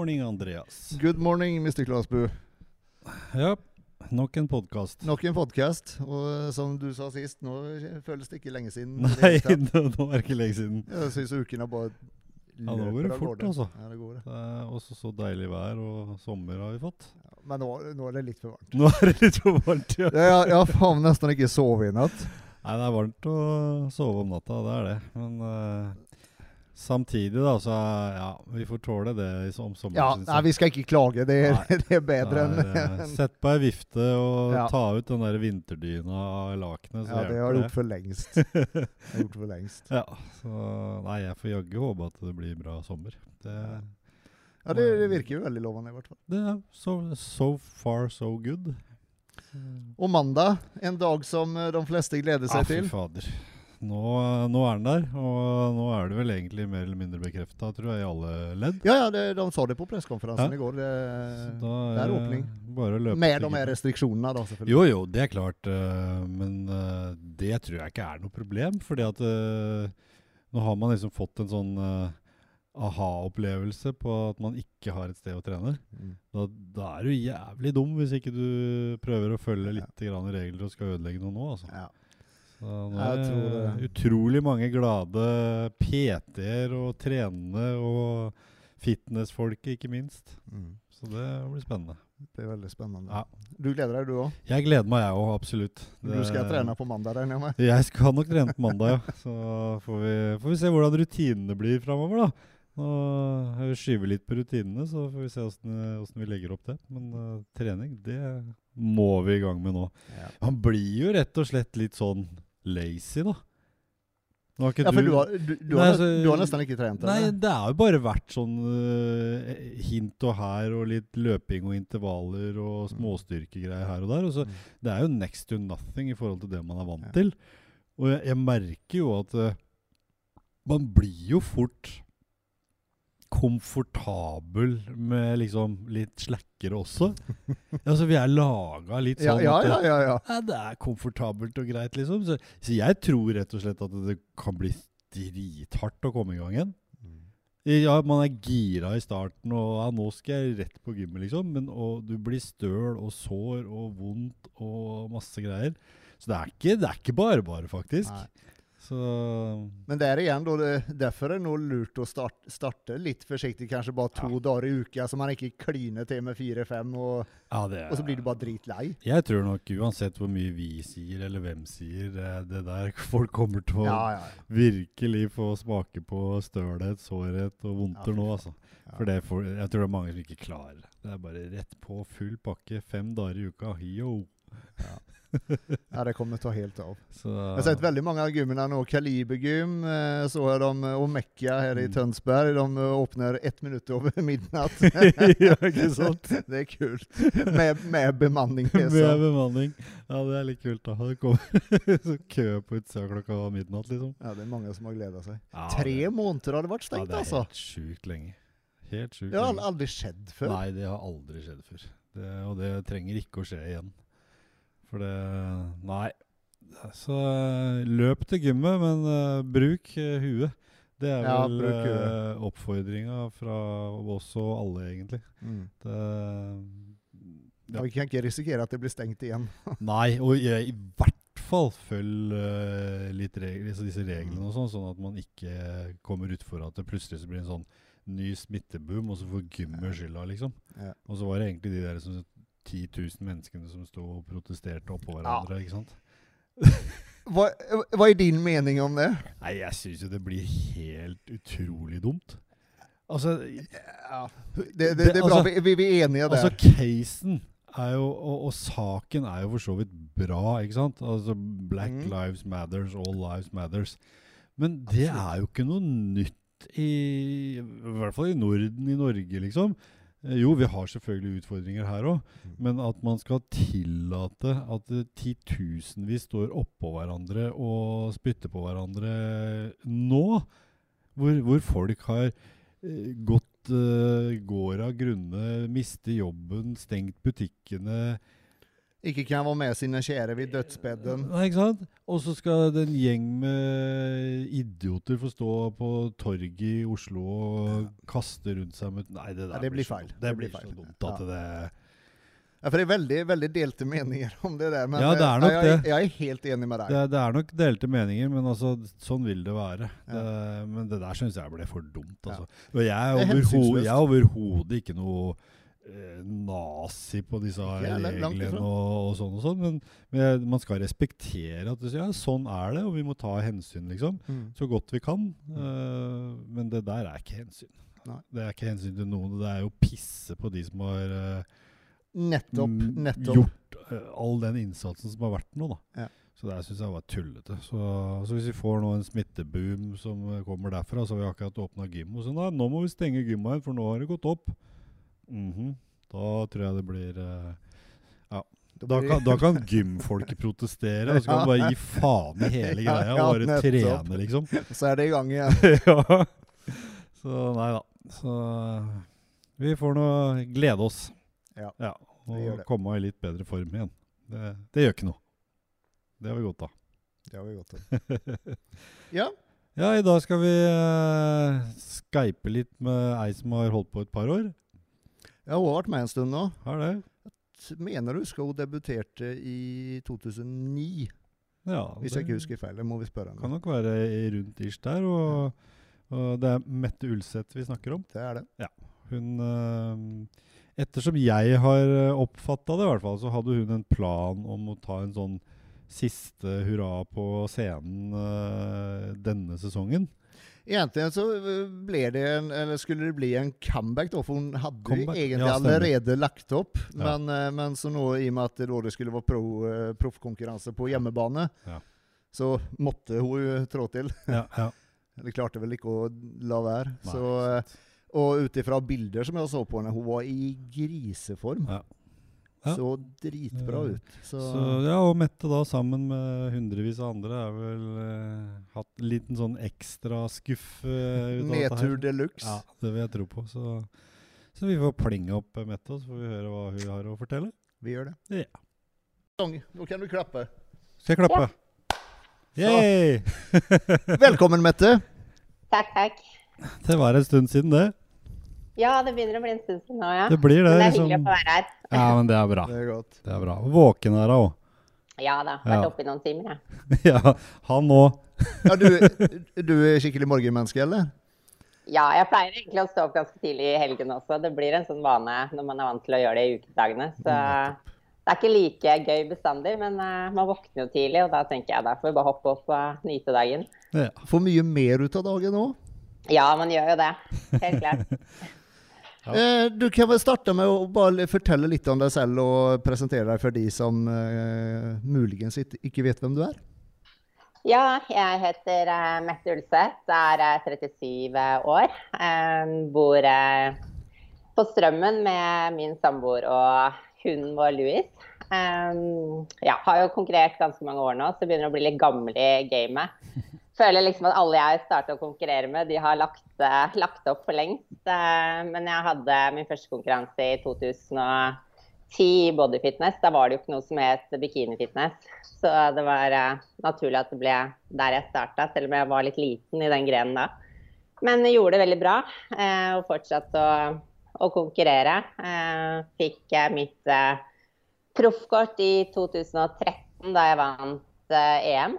Morning, Andreas. Good morning, Mr. Klasbu. Ja, nok en podkast. Nok en podkast. Og eh, som du sa sist, nå føles det ikke lenge siden. Nei, nå, nå er det ikke lenge siden. Jeg syns har bare Ja, nå går det fort, altså. Ja, det går det. Det er også så deilig vær, og sommer har vi fått. Ja, men nå, nå er det litt for varmt. Nå er det litt for varmt, ja. Jeg, har faen nesten ikke sovet i natt. Nei, det er varmt å sove om natta, det er det. Men eh, samtidig, da, så ja, vi får tåle det om sommeren. Ja, nei, vi skal ikke klage. Det det er bedre enn Sett på ei vifte og Ja. ta ut den der vinterdyna av lakenet, Ja, det har jeg gjort for lengst. Gjort for lengst. Ja, så Nei, jeg får jaggu håpe at det blir bra sommer. Det, Ja, det, det virker jo veldig lovende, i hvert fall. det er so, so far so good. Og mandag, en dag som eh, de fleste gleder seg fy til. fader. Nå, nå er den der, og nå er det vel egentlig mer eller mindre bekrefta, tror jeg, i alle ledd. Ja, ja, det, de sa det på pressekonferansen Ja. i går. Det, da det er åpning. Bare å løpe med de her restriksjonene, da, selvfølgelig. Jo, jo, det er klart. øh, men øh, det tror jeg ikke er noe problem. Fordi at nå har man liksom fått en sånn aha-opplevelse på at man ikke har et sted å trene. Mm. Da, da er du jævlig dum hvis ikke du prøver å følge Ja. litt grann regler og skal ødelegge noe nå. Altså. Ja. Jeg er tror det utrolig mange glade PT-er og trenende og fitnessfolket, ikke minst. Mm. Så det blir spennende. Det er veldig spennende. Ja. Du gleder deg, du òg? Jeg gleder meg, jeg òg, absolutt. Du Det- skal trene på mandag, regner jeg med? Jeg skal nok trene på mandag, ja. Så får vi, får vi se hvordan rutinene blir framover, da. Nå skyver vi litt på rutinene, så får vi se åssen vi legger opp det. Men uh, trening, det må vi i gang med nå. Han blir jo rett og slett litt sånn lazy, da. Ja, for du har, du, du, Nei, har, altså- du har nesten ikke trent? Nei, eller? det har jo bare vært sånn uh, hint og her, og litt løping og intervaller og Mm. småstyrkegreier her og der. Og så Mm. det er jo next to nothing i forhold til det man er vant Ja. til. Og jeg, jeg merker jo at uh, man blir jo fort komfortabel med liksom litt slakkere også. altså, vi er laga litt sånn ja, ja, ja, ja. ja, det er komfortabelt og greit, liksom. Så, så jeg tror rett og slett at det kan bli drithardt å komme i gang igjen. Ja, man er gira i starten, og ja, nå skal jeg rett på gymmet, liksom. Men og du blir støl og sår og vondt og masse greier. Så det er ikke, det er ikke bare bare, faktisk. Nei. Så Men der igjen, det, derfor er det nå lurt å starte, starte litt forsiktig, kanskje bare to dager i uka, så man ikke kliner til med fire-fem, og, ja, og så blir du bare dritlei. Jeg tror nok uansett hvor mye vi sier, eller hvem sier, det, der folk kommer til å Ja, ja, ja. virkelig få smake på stølhet, sårhet og vondter Ja, nå, altså. Ja. For det får, jeg tror det er mange som ikke klarer det. Det er bare rett på full pakke, fem dager i uka. Yo! ja, det kommer ta helt av. Så, Jeg har sett veldig mange av gymmene nå. Kalibergym, eh, så er de, og Mekka her i Mm. Tønsberg. De eh, åpner ett minutt over midnatt. ja, ikke sant? det er kult. Med, med bemanning. Med liksom. bemanning. Ja, det er litt kult, da. Det kommer så kø på utsida klokka midnatt, liksom. Ja, det er mange som har gleda seg. Ja, Tre det- måneder har det vært Ja, stengt, det er altså. helt sjukt lenge. Helt sjukt Det har aldri skjedd før. Nei, det har aldri skjedd før. Det, og det trenger ikke å skje igjen. For det Nei. Så eh, løp til gymmet, men uh, bruk uh, huet. Det er Ja, vel uh, oppfordringa fra oss og alle, egentlig. Mm. Det, Ja, vi kan ikke risikere at det blir stengt igjen. nei, og i, hvert fall følg uh, litt regler, så disse reglene og sånn, sånn at man ikke kommer utfor at det plutselig blir en sånn ny smitteboom, og så får gymmet skylda, liksom. Ja. Og så var det egentlig de der som 10 000 menneskene som sto og protesterte oppå hverandre, ikke sant? Hva, hva er din mening om det? Nei, jeg syns jo det blir helt utrolig dumt. Altså, Ja. Det, det, det er bra, Altså- vi, vi, er enige der. altså casen er jo, og, og saken er jo for så vidt bra, ikke sant? Altså Black mm. lives matters, all lives matters. Men det er jo ikke noe nytt i I hvert fall i Norden, i Norge, liksom. Eh, Jo, vi har selvfølgelig utfordringer her òg, Mm. men at man skal tillate at eh, titusenvis står oppå hverandre og spytter på hverandre nå, hvor, hvor folk har eh, gått uh, går av grunne, mistet jobben, stengt butikkene Ikke kan være med sine kjære ved dødsbedden. Nei, ikke sant? Og så skal det en gjeng med idioter få stå på torget i Oslo og kaste rundt seg med Nei, det der Nei, det blir feil. Det Det blir blir så dumt at Ja. det Ja, for det er veldig, veldig delte meninger om det der. Men Ja, det er eh, nok jeg, det. jeg er helt enig med deg. Det, det er nok delte meninger, men altså, sånn vil det være. Ja. Det, men det der syns jeg ble for dumt. Ja. Altså. Og jeg er er jeg er overhodet ikke noe nazi på disse reglene og, og sånn og sånn, men, men man skal respektere at det, ja, sånn er det, og vi må ta hensyn, liksom. Mm. Så godt vi kan. Uh, men det der er ikke hensyn. Nei. Det er ikke hensyn til noen. Det er jo pisse på de som har uh, Nettopp. nettopp. gjort uh, all den innsatsen som har vært nå, da. Ja. Så det syns jeg var tullete. Så, så hvis vi får nå en smitteboom som eh, kommer derfra, så har vi akkurat åpna gym, og sånn da, nå må vi stenge gymmet igjen, for nå har det gått opp. Mhm. Da tror jeg det blir eh, da, kan, da kan gymfolket protestere, og så kan du bare gi faen i hele greia og bare trene, liksom. Så er det i gang igjen. ja. Så nei da. Så vi får nå glede oss. Ja, og komme i litt bedre form igjen. Det, det gjør ikke noe. Det har vi godt av. Det har vi godt av. Ja. Ja, i dag skal vi uh, skype litt med ei som har holdt på et par år. Jeg har vært med en stund nå. Har det? Mener du husker hun debuterte i 2009? Ja. Hvis jeg ikke husker feil. Det må vi spørre Kan nok være i rundt ish der. Og, og det er Mette Ulseth vi snakker om. Det er det. Hun eh, Ettersom jeg har oppfatta det, i hvert fall, så hadde hun en plan om å ta en sånn siste hurra på scenen eh, denne sesongen. Egentlig så eh, ble det en, eller skulle det bli en comeback, da, for hun hadde Comeback? egentlig Ja, allerede lagt opp. Ja. Men, eh, men så nå, i og med at det, det skulle være pro, eh, proffkonkurranse på hjemmebane, Ja. så måtte hun jo trå til. Ja, ja. Eller klarte vel ikke å la være. Så, og ut ifra bilder som jeg så på henne, hun var i griseform. Ja. Ja. Så dritbra Ja. ut. Så, Så, ja, og Mette da sammen med hundrevis av andre har vel eh, hatt en liten sånn ekstra skuff eh, nedtur de luxe. Ja, det vil jeg tro på. Så, så vi får plinge opp eh, Mette, og så får vi høre hva hun har å fortelle. Vi gjør det. Ja. Nå kan du klappe. Skal jeg klappe? Yay! Velkommen, Mette. Takk, takk. Det var en stund siden, det. Ja, det begynner å bli en stund siden nå, ja. Det blir det. Men det er liksom. hyggelig å få være her. Ja, men det er bra. Det er godt. Det er bra. Våken er hun òg. Ja da, vært Ja. oppe i noen timer, jeg. Ja, han òg. Ja, du, du er skikkelig morgenmenneske, eller? Ja, jeg pleier egentlig å stå opp ganske tidlig i helgen også. Det blir en sånn vane når man er vant til å gjøre det i ukedagene. Så det er ikke like gøy bestandig, men eh, man våkner jo tidlig, og da tenker jeg da får vi bare hoppe opp og nyte dagen. Ja. Får mye mer ut av dagen òg? Ja, man gjør jo det. Helt klart. Ja. Eh, du kan vel starte med å bare fortelle litt om deg selv og presentere deg for de som uh, muligens ikke vet hvem du er. Ja, jeg heter uh, Mette Ulseth, er uh, 37 år. Eh, bor eh, på Strømmen med min samboer og hunden vår Louis. Um, ja, har jo konkurrert ganske mange år nå, så begynner å bli litt gammel i gamet. Føler liksom at alle jeg starta å konkurrere med, de har lagt, eh, lagt opp for lengst. Eh, men jeg hadde min første konkurranse i 2010 i bodyfitness. Da var det jo ikke noe som het bikinifitness. Så det var eh, naturlig at det ble der jeg starta, selv om jeg var litt liten i den grenen da. Men jeg gjorde det veldig bra og fortsatte å, å konkurrere. Fikk mitt proffkort i 2013 da jeg vant EM.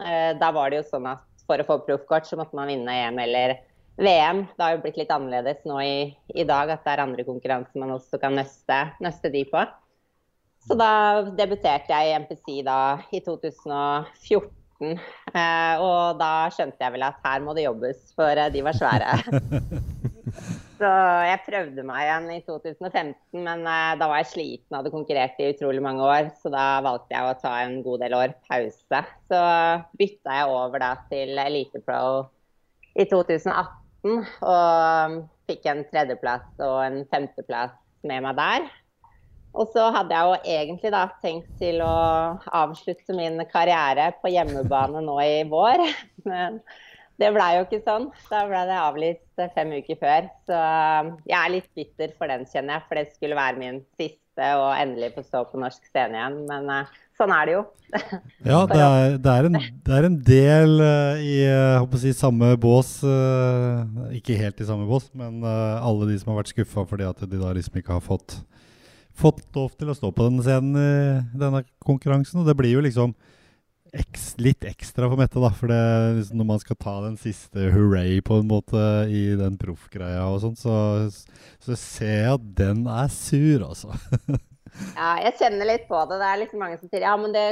Eh, da var det jo sånn at for å få proffkort så måtte man vinne EM eller VM. Det har jo blitt litt annerledes nå i, i dag at det er andre konkurranser man også kan nøste, nøste de på. Så da debuterte jeg i MPC da i 2014. Eh, og da skjønte jeg vel at her må det jobbes, for eh, de var svære. Så jeg prøvde meg igjen i 2015, men eh, da var jeg sliten og hadde konkurrert i utrolig mange år. Så da valgte jeg å ta en god del år pause. Så bytta jeg over da til Elite Pro i 2018 og fikk en tredjeplass og en femteplass med meg der. Og så hadde jeg jo egentlig da tenkt til å avslutte min karriere på hjemmebane nå i vår. Men det blei jo ikke sånn. Da ble det avlyst fem uker før. Så jeg er litt bitter for den, kjenner jeg. For det skulle være min siste og endelig få stå på norsk scene igjen. Men uh, sånn er det jo. ja, det er, det er, en, det er en, del uh, i uh, si, samme bås. ikke helt i samme bås, men alle de som har vært skuffa fordi at de da liksom ikke har fått, fått lov til å stå på denne scenen i denne konkurransen. Og det blir jo liksom eks, litt ekstra for Mette, da. For det, liksom, når man skal ta den siste hooray på en måte i den proffgreia og sånn, så, så, ser jeg at den er sur, altså. ja, jeg kjenner litt på det. Det er liksom mange som sier ja, men det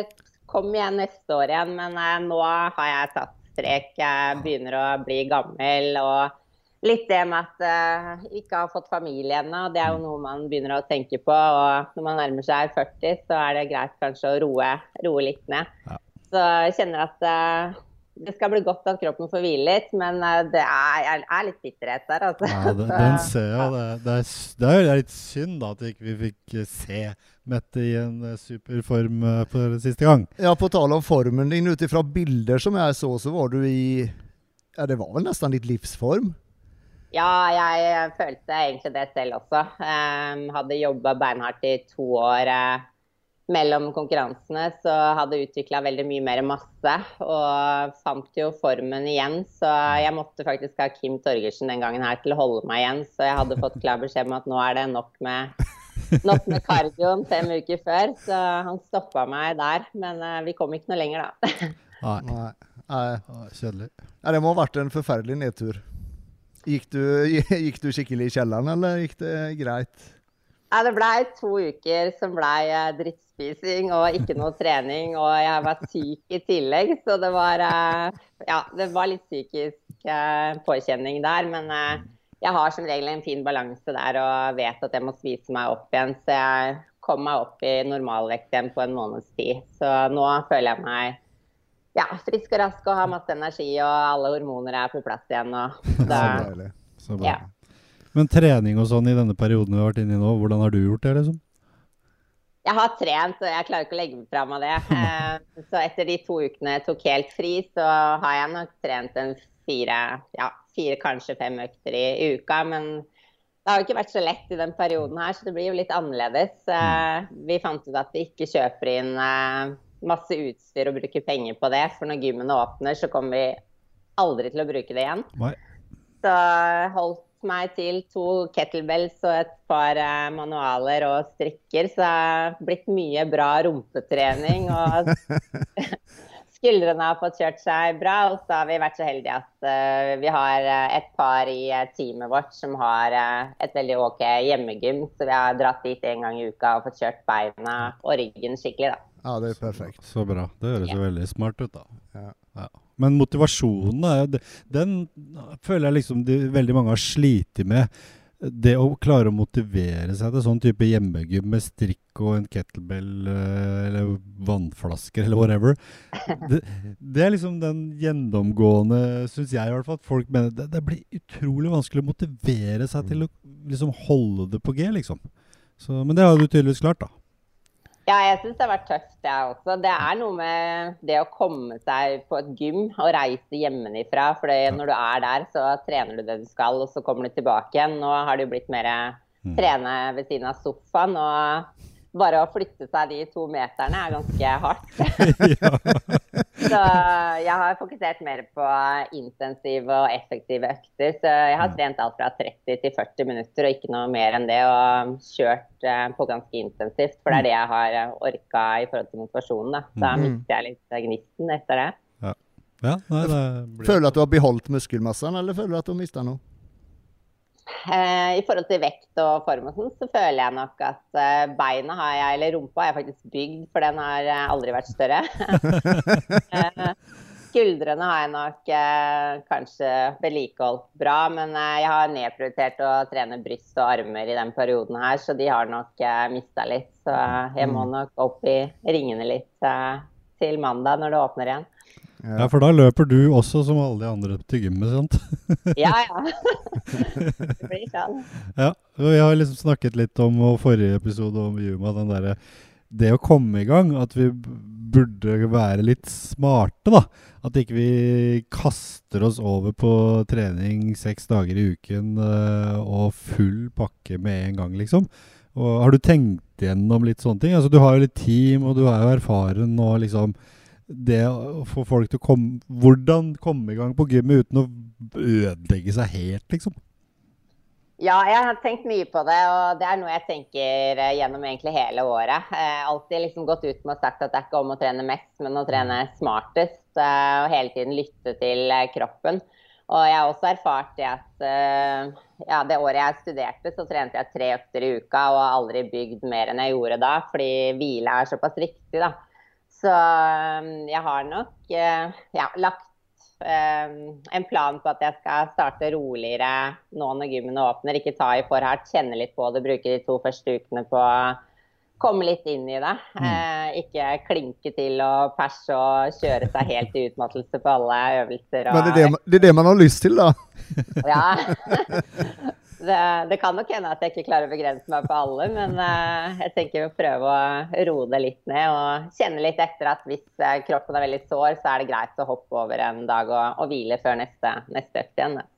kommer igjen neste år igjen. Men eh, nå har jeg tatt strek. Jeg begynner å bli gammel. og litt det med at uh, ikke har fått familie ennå. Det er jo noe man begynner å tenke på. Og når man nærmer seg 40, så er det greit kanskje å roe, roe litt ned. Ja. Så jeg kjenner at uh, det skal bli godt at kroppen får hvile litt, men uh, det er, er, litt bitterhet der. Altså. Ja, den, den ser jeg. Det, det, er, det er litt synd da, at ikke vi ikke fikk se Mette i en superform for siste gang. Ja, På tale om formen din, ut ifra bilder som jeg så, så var du i ja, Det var vel nesten litt livsform? Ja, jeg følte egentlig det selv også. Um, hadde jobba beinhardt i to år. Uh, mellom konkurransene så hadde utvikla veldig mye mer masse. Og fant jo formen igjen, så jeg måtte faktisk ha Kim Torgersen den gangen her til å holde meg igjen. Så jeg hadde fått klar beskjed om at nå er det nok med, nok med kardioen fem uker før. Så han stoppa meg der. Men uh, vi kom ikke noe lenger, da. Nei. Nei. Nei. Kjedelig. Ja, det må ha vært en forferdelig nedtur. Gikk du, gikk du skikkelig i kjelleren, eller gikk det greit? Ja, det blei to uker som blei eh, drittspising og ikke noe trening. Og jeg var syk i tillegg, så det var, eh, ja, det var litt psykisk eh, påkjenning der. Men jeg har som regel en fin balanse der og vet at jeg må spise meg opp igjen. Så jeg kom meg opp i normalvekt igjen på en måneds tid. Så nå føler jeg meg ja, frisk og rask og har masse energi, og alle hormoner er på plass igjen. Og da, så deilig. Så bra. Ja. Men trening og sånn i denne perioden vi har vært inne i nå, hvordan har du gjort det? liksom? Jeg har trent, og jeg klarer ikke å legge fra meg det. Eh, så etter de to ukene jeg tok helt fri, så har jeg nok trent en fire, ja, fire kanskje fem økter i, uka. Men det har jo ikke vært så lett i den perioden her, så det blir jo litt annerledes. Eh, vi fant ut at vi ikke kjøper inn eh, masse utstyr og bruker penger på det. For når gymmene åpner, så kommer vi aldri til å bruke det igjen. Så holdt meg til to kettlebells og et par eh, manualer og strikker, så det har blitt mye bra rumpetrening. Og skuldrene har fått kjørt seg bra. Og så har vi vært så heldige at uh, vi har uh, et par i teamet vårt som har et veldig OK hjemmegym. Så vi har dratt dit en gang i uka og fått kjørt beina og ryggen skikkelig, da. Ja, det er perfekt. Så bra. Det høres jo veldig smart ut, da. Ja. ja. Men motivasjonen, den føler jeg liksom de, veldig mange har slitt med. Det å klare å motivere seg til sånn type hjemmegym med strikk og en kettlebell eh, eller vannflasker eller whatever, det, det er liksom den gjennomgående, syns jeg i hvert fall, at folk mener det, det, blir utrolig vanskelig å motivere seg til å liksom holde det på G, liksom. Så, men det har du tydeligvis klart, da. Ja, jeg syns det har vært tøft, jeg også. Det er noe med det å komme seg på et gym og reise hjemmefra. For når du er der, så trener du det du skal, og så kommer du tilbake igjen. Nå har det jo blitt mer mm. trene ved siden av sofaen. og bare å flytte seg de to meterne er ganske hardt. så jeg har fokusert mer på intensive og effektive økter. Så jeg har trent alt fra 30 til 40 minutter og ikke noe mer enn det. Og kjørt eh, på ganske intensivt, for det er det jeg har eh, orka i forhold til motivasjonen. Da, da mm. mister jeg litt gnisten etter det. Ja. Ja, nei, det blir... Føler du at du har beholdt muskelmassen, eller føler du at du har mista noe? Eh, I forhold til vekt og form og sånn, så føler jeg nok at eh, beina har jeg, eller rumpa har jeg faktisk bygd, for den har eh, aldri vært større. Skuldrene har jeg nok kanskje vedlikeholdt bra, men jeg har nedprioritert å trene bryst og armer i den perioden her, så de har nok mista litt. Så jeg må mm. nok opp i ringene litt til mandag når det åpner igjen. Ja. for da løper du også som alle de andre til gymmet, sant? ja, ja. det blir sånn. Ja, Vi har liksom snakket litt om og forrige episode om Yuma, den derre Det å komme i gang, at vi burde være litt smarte, da. At ikke vi kaster oss over på trening seks dager i uken uh, og full pakke med en gang, liksom. Og har du tenkt igjennom litt sånne ting. Altså, du har jo litt team, og du er jo erfaren, og liksom Det å få folk til å komme Hvordan komme i gang på gymmet uten å ødelegge seg helt, liksom? Ja, jeg har tenkt mye på det, og det er noe jeg tenker eh, gjennom egentlig hele året. Eh, alltid liksom gått ut med og sagt at det er ikke om å trene mest, men å trene smartest. Eh, og hele tiden lytte til eh, kroppen. Og jeg har også erfart det at ja, det året jeg studerte, så trente jeg tre økter i uka og har aldri bygd mer enn jeg gjorde da, fordi hvile er såpass viktig, da. Så eh, jeg har nok eh, ja, lagt eh, en plan på at jeg skal starte roligere nå når gymmene åpner. Ikke ta i for hardt, kjenne litt på det, bruke de to første ukene på å komme litt inn i det. Mm. ikke klinke til og perse og kjøre seg helt i utmattelse på alle øvelser. Og, Men det er det, det er det man har lyst til, da. Ja. Det, det kan nok hende at jeg ikke klarer å begrense meg på alle, men uh, jeg tenker å prøve å roe det litt ned og kjenne litt etter at hvis eh, kroppen er veldig sår, så er det greit å hoppe over en dag og, og hvile før neste, neste økt igjen. da.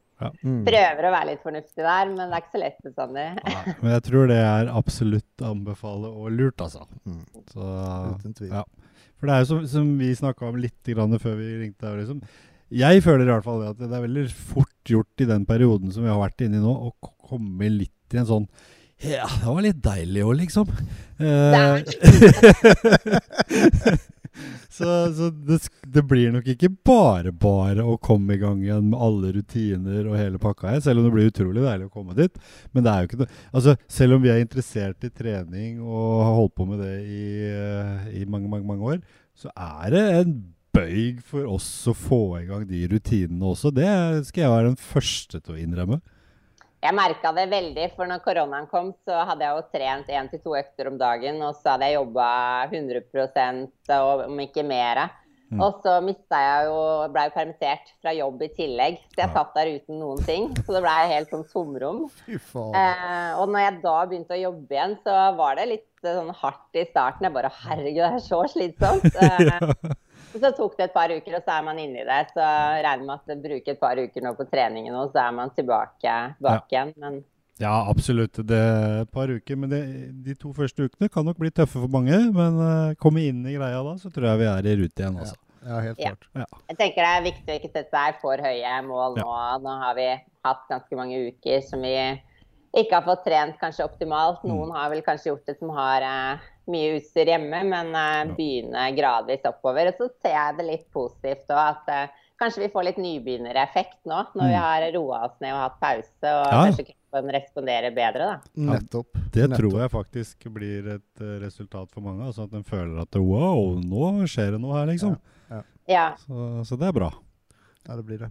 Mm. Prøver å være litt fornuftig der, men det er ikke så lett bestandig. Nei, men jeg tror det er absolutt anbefale og lurt, altså. Mm. Så, Uten tvil. ja. For det er jo som, som vi snakka om litt grann før vi ringte deg. Liksom. Jeg føler i hvert fall at det er veldig fort gjort i den perioden som vi har vært inne i nå, å komme litt i en sånn Ja, det var litt deilig òg, liksom. Eh, så så det, det blir nok ikke bare bare å komme i gang igjen med alle rutiner og hele pakka her, selv om det blir utrolig deilig å komme dit. Men det er jo ikke noe Altså, selv om vi er interessert i trening og har holdt på med det i, eh, i mange, mange, mange år, så er det en bøyg for oss å få i gang de rutinene også. Det skal jeg være den første til å innrømme. Jeg merka det veldig, for når koronaen kom, så hadde jeg jo trent én til to økter om dagen, og så hadde jeg jobba 100 og om ikke mer. Mm. Og så mista jeg jo Blei permittert fra jobb i tillegg, så jeg satt der uten noen ting. Så det blei helt sånn tomrom. Eh, og når jeg da begynte å jobbe igjen, så var det litt sånn hardt i starten. Jeg bare Herregud, det er så slitsomt. Eh, og så tok det et par uker, og så er man inni det. Så regner med at det bruker et par uker nå på treningen, og så er man tilbake, bak igjen. Men Ja, absolutt. Det er et par uker. Men det, de to første ukene kan nok bli tøffe for mange. Men uh, komme inn i greia da, så tror jeg vi er i rute igjen. Altså. Ja, helt Ja. klart. jeg tenker det er viktig å ikke sette seg for høye mål nå. Nå har vi hatt ganske mange uker som vi ikke har fått trent kanskje optimalt. Noen har vel kanskje gjort det som har eh, mye utstyr hjemme, men uh, begynne gradvis oppover. Og så ser jeg det litt positivt òg, at uh, kanskje vi får litt nybegynnereffekt nå, når vi Mm. har roa oss ned og hatt pause, og Ja. kanskje kroppen responderer bedre, da. Nettopp. Det Nettopp. tror jeg faktisk blir et eh, resultat for mange. Altså At en føler at wow, nå skjer det noe her, liksom. Ja. Så, så det er bra. Ja, det blir det.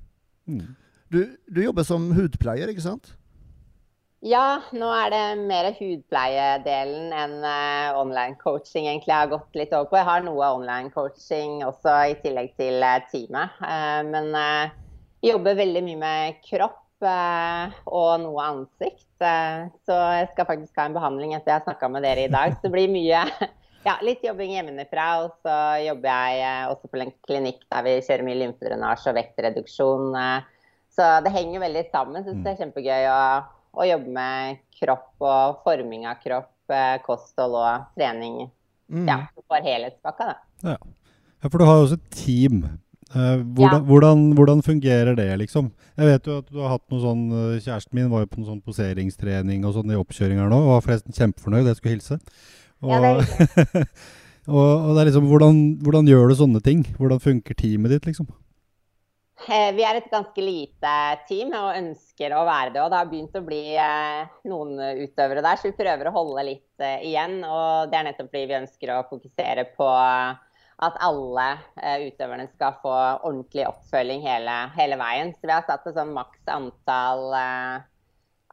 Mm. Du, du jobber som hudpleier, ikke sant? Ja, nå er det mer hudpleiedelen enn uh, online coaching egentlig jeg har gått litt over på. Jeg har noe online coaching også i tillegg til uh, teamet. Uh, men jeg jobber veldig mye med kropp og noe ansikt. Så jeg skal faktisk ha en behandling etter jeg har snakka med dere i dag. Så det blir mye ja, litt jobbing hjemmefra. Og så jobber jeg også på en klinikk der vi kjører mye lymfedrenasje og vektreduksjon. så det henger veldig sammen. Syns det er kjempegøy å, å jobbe med kropp og forming av kropp, eh, kosthold og trening. Mm. Ja, for helhetspakka, da. Ja, for du har jo også et team. Eh, hvordan, Ja. hvordan, hvordan fungerer det, liksom? Jeg vet jo at du har hatt noe sånn eh, Kjæresten min var jo på noen sånn poseringstrening og sånn i oppkjøring nå, og var forresten kjempefornøyd. Jeg skulle hilse. Og, Ja, det er og, og det er liksom hvordan, hvordan gjør du sånne ting? Hvordan funker teamet ditt, liksom? Eh, Vi er et ganske lite team og ønsker å være det. Og det har begynt å bli eh, noen utøvere der, så vi prøver å holde litt eh, igjen. Og det er nettopp fordi vi ønsker å fokusere på at alle utøverne skal få ordentlig oppfølging hele, hele veien. Så vi har satt et sånn maks antall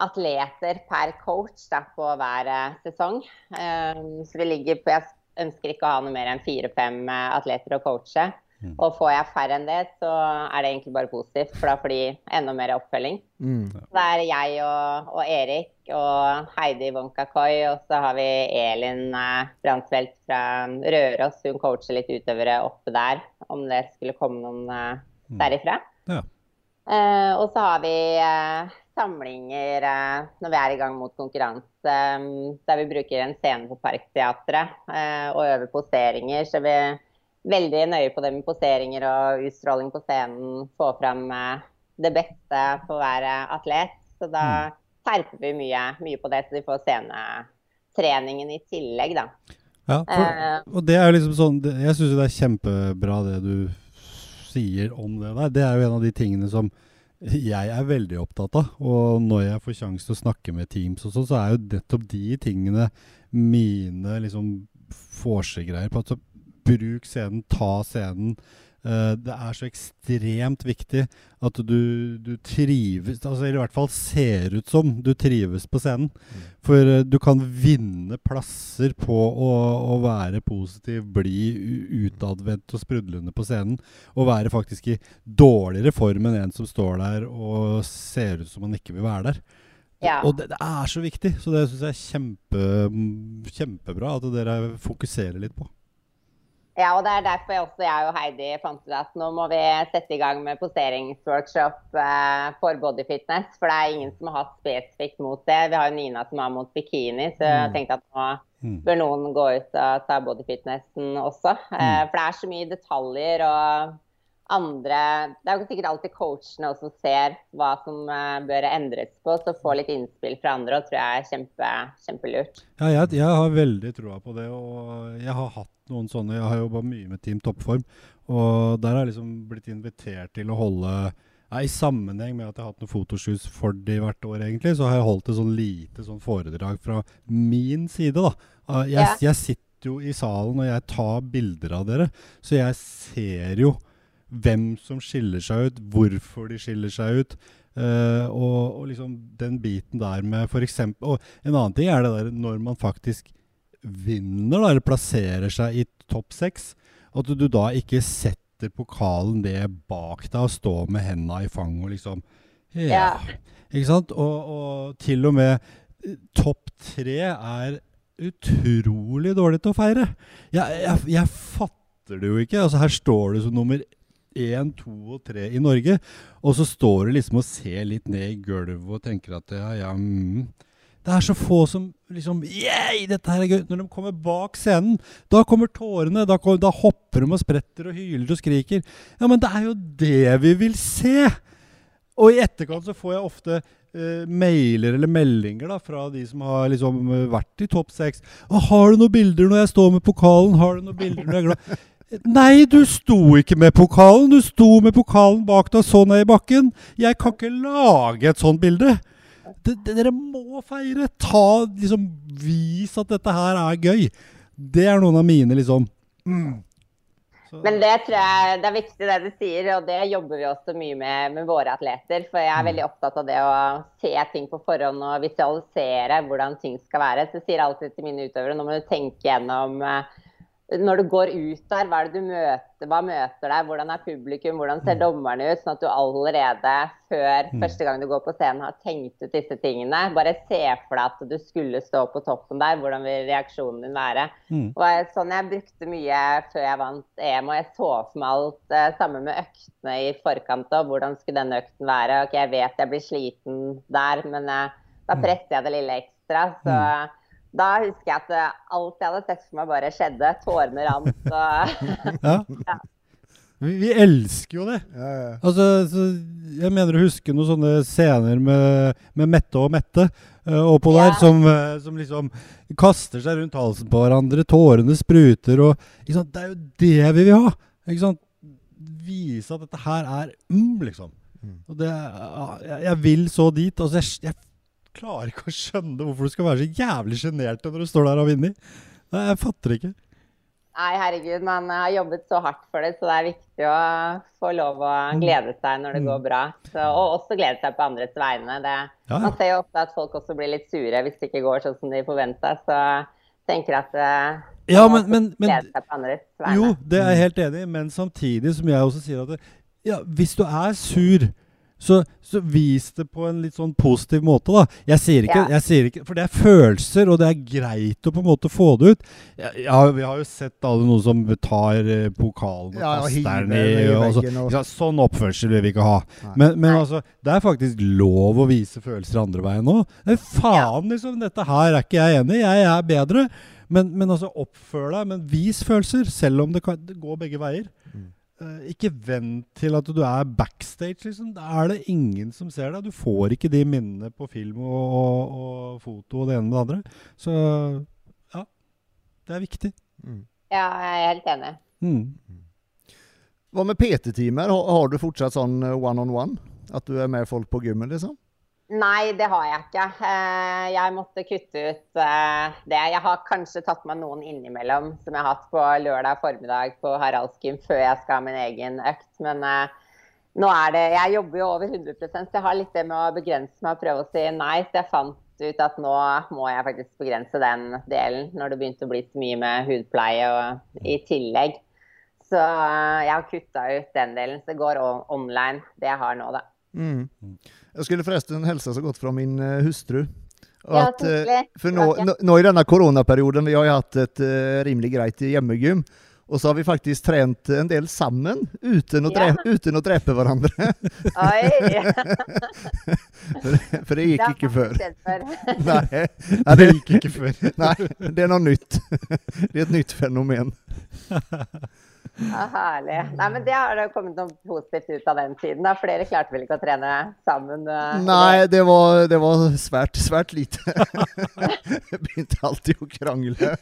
atleter per coach da, på hver sesong. Så vi ligger på Jeg ønsker ikke å ha noe mer enn fire-fem atleter å coache. Mm. Og får jeg færre enn det, så er det egentlig bare positivt, for da får de enda mer oppfølging. Mm. Det er jeg og, og Erik og Heidi Wonkakoi, og så har vi Elin eh, fra Røros. Hun coacher litt utøvere oppe der, om det skulle komme noen eh, Mm. derifra. Ja. Eh, og så har vi eh, samlinger eh, når vi er i gang mot konkurranse, mm, der vi bruker en scene på Parkteatret eh, og øver poseringer. Så vi veldig nøye på det med poseringer og utstråling på scenen. Få fram eh, det beste for hver atlet. Så da mm. terper vi mye, mye, på det, så de får scenetreningen i tillegg, da. Ja, for, og det er jo liksom sånn Jeg syns det er kjempebra det du sier om det der. Det er jo en av de tingene som jeg er veldig opptatt av. Og når jeg får sjanse til å snakke med teams og sånn, så er jo nettopp de tingene mine liksom vorsegreier på. Altså, bruk scenen, ta scenen. Uh, det er så ekstremt viktig at du, du, trives altså Eller i hvert fall ser ut som du trives på scenen. Mm. For uh, du kan vinne plasser på å, å være positiv, bli utadvendt og sprudlende på scenen. Og være faktisk i dårligere form enn en som står der og ser ut som han ikke vil være der. Ja. Og det, det, er så viktig. Så det syns jeg er kjempe, kjempebra at dere fokuserer litt på. Ja, og det er derfor jeg også jeg og Heidi fant ut at nå må vi sette i gang med poseringsworkshop eh, for bodyfitness. For det er ingen som har hatt spesifikt mot det. Vi har jo Nina som har mot bikini, så jeg mm. tenkte at nå mm. bør noen gå ut og ta bodyfitnessen også. Eh, mm. for det er så mye detaljer og andre Det er jo sikkert alltid coachene også ser hva som uh, bør endres på, så få litt innspill fra andre og tror jeg er kjempe, kjempelurt. Ja, jeg, jeg, har veldig troa på det, og jeg har hatt noen sånne Jeg har jobba mye med Team Toppform, og der har jeg liksom blitt invitert til å holde ja, I sammenheng med at jeg har hatt noen fotoshoots for de hvert år, egentlig, så har jeg holdt et sånn lite sånn foredrag fra min side. da. Jeg, ja. jeg sitter jo i salen og jeg tar bilder av dere, så jeg ser jo hvem som skiller seg ut, hvorfor de skiller seg ut. Uh, og, og, liksom den biten der med f.eks. Og en annen ting er det der når man faktisk vinner, da, eller plasserer seg i topp seks, at du da ikke setter pokalen det bak deg og står med henda i fanget og liksom ja. Ikke sant? Og, og til og med eh, topp tre er utrolig dårlig til å feire. Jeg, jeg, jeg fatter det jo ikke. Altså Her står du som nummer én, to og tre i Norge. Og så står du liksom og ser litt ned i gulvet og tenker at ja, ja mm. Det er så få som liksom Yeah, dette her er gøy! Når de kommer bak scenen, da kommer tårene. Da, kommer, da hopper de og spretter og hyler og skriker. Ja, men det er jo det vi vil se! Og i etterkant så får jeg ofte uh, mailer eller meldinger da, fra de som har liksom vært i topp seks. 'Har du noen bilder når jeg står med pokalen?' Har du noen bilder når jeg er glad? Nei, du sto ikke med pokalen. Du sto med pokalen bak deg så ned i bakken. Jeg kan ikke lage et sånt bilde. D dere må feire. Ta, liksom, Vis at dette her er gøy. Det er noen av mine, liksom mm. Men det tror jeg det er viktig det du sier, og det jobber vi også mye med med våre atleter. For jeg er veldig opptatt av det å se ting på forhånd og visualisere hvordan ting skal være. Så jeg sier alltid til mine utøvere nå må du tenke gjennom uh, når du går ut der, hva er møter, hva møter deg, hvordan er publikum, hvordan ser mm. dommerne ut? Sånn at du allerede før mm. første gang du går på scenen har tenkt ut disse tingene. Bare se for deg at du skulle stå på toppen der, hvordan vil reaksjonen din være? Mm. Og sånn jeg brukte mye før jeg vant EM, og jeg så for meg alt uh, sammen med øktene i forkant og hvordan skulle denne økten være? Ok, jeg vet jeg blir sliten der, men uh, da mm. presser jeg det lille ekstra. så da husker jeg at eh, alt jeg hadde sett for meg, bare skjedde. Tårene rant og ja. ja. Vi, vi, elsker jo det. Ja, ja. Altså, jeg mener å huske noen sånne scener med, med Mette og Mette uh, oppå der, som, uh, som, liksom kaster seg rundt halsen på hverandre. Tårene spruter og Det er jo det vi vil ha. Ikke sant? Vise at dette her er mm, liksom. Mm. Og det, jeg, jeg, vil så dit. Altså, jeg, jeg klarer ikke å skjønne hvorfor du skal være så jævlig sjenert når du står der og vinner. Nei, Jeg fatter ikke. Nei, herregud, man har jobbet så hardt for det, så det er viktig å få lov å mm. glede seg når det går mm. bra. Så, og også glede seg på andres vegne. Det, ja. Man ser jo ofte at folk også blir litt sure hvis det ikke går sånn som de forventa. Så tenker at uh, ja, men, men, men, Jo, det er jeg helt enig i, men samtidig som jeg også sier at det, ja, hvis du er sur Så, så vis det på en litt sånn positiv måte, da. Jeg sier ikke, Ja. jeg sier ikke For det er følelser, og det er greit å på en måte få det ut. Ja, ja, vi har jo sett alle noen som tar eh, pokalen og Ja, kaster den i i og så, ja, Sånn oppførsel vil vi ikke ha. Nei. Men, men Nei. altså, det er faktisk lov å vise følelser andre veien òg. Faen, liksom. Dette her er ikke jeg enig i. Jeg er bedre. Men, men altså, oppfør deg. Men vis følelser, selv om det, kan, det går begge veier. Mm. Eh, ikke vent til at du er backstage, liksom. Da er det ingen som ser deg. Du får ikke de minnene på film og, og, og foto og det ene med det andre. Så ja, det er viktig. Mm. Ja, jeg er helt enig. Mm. Hva med PT-timer? Har, har du fortsatt sånn eh, one-on-one? At du er med folk på gymmet, liksom? Nei, det har jeg ikke. Eh, Jeg måtte kutte ut eh, det. Jeg har kanskje tatt meg noen innimellom som jeg har hatt på lørdag formiddag på Haraldsgym før jeg skal ha min egen økt. Men eh, nå er det Jeg jobber jo over 100 så jeg har litt det med å begrense meg og prøve å si nei. Så jeg fant ut at nå må jeg faktisk begrense den delen, når det begynte å bli så mye med hudpleie og i tillegg. Så jeg har kutta ut den delen. Så det går online, det jeg har nå, da. Mm. Jeg skulle forresten hilse så godt fra min eh, hustru. Og Ja, at, eh, for nå, nå, i denne koronaperioden, vi har jo hatt et eh, rimelig greit hjemmegym, og så har vi faktisk trent en del sammen, uten å, Ja. dre uten å drepe hverandre. Oi! for, for det gikk Det ikke før. før. Nei, nei, Det det, gikk ikke før. nei, det er noe nytt. Det er et nytt fenomen. Ja, herlig. Nei, men Det har det kommet noe positivt ut av den tiden. da. Flere klarte vel ikke å trene sammen? eh, Nei, det var, det var svært, svært lite. Jeg begynte alltid å krangle.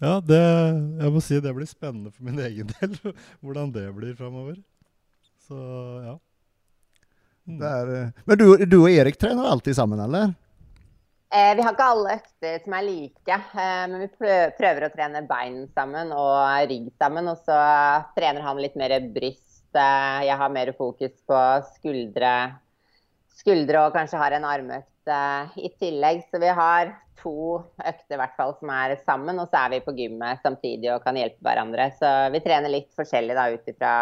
Ja, det, jeg må si det blir spennende for min egen del, hvordan det blir framover. Så ja. Mm. Det er, eh, men du, du og Erik trener alltid sammen, eller? Eh, vi har ikke alle økter som er like, eh, men vi prøver å trene bein sammen og rygg sammen. Og så trener han litt mer bryst. eh, jeg har mer fokus på skuldre, skuldre og kanskje har en armøkt eh, i tillegg. Så vi har to økter hvert fall som er sammen, og så er vi på gymmet samtidig og kan hjelpe hverandre. Så vi trener litt forskjellig da ut ifra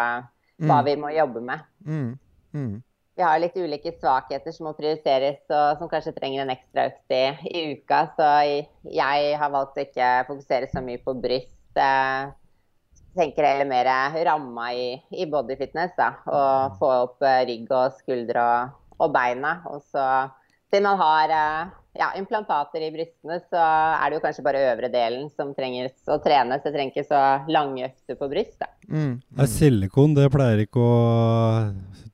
hva Mm. vi må jobbe med. Mm. Mm. Vi har litt ulike svakheter som må prioriteres, og som kanskje trenger en ekstra økt i, i uka. Så jeg har valgt å ikke fokusere så mye på bryst. Jeg tenker heller mer ramma i, i bodyfitness. Da, og få opp eh, rygg og skuldre og, og beina. Og så, siden man har eh, ja, implantater i brystene, så er det jo kanskje bare øvre delen som trenger å trene. Så jeg trenger ikke så lange økter på bryst. Da. Mm. Nei, silikon det pleier ikke å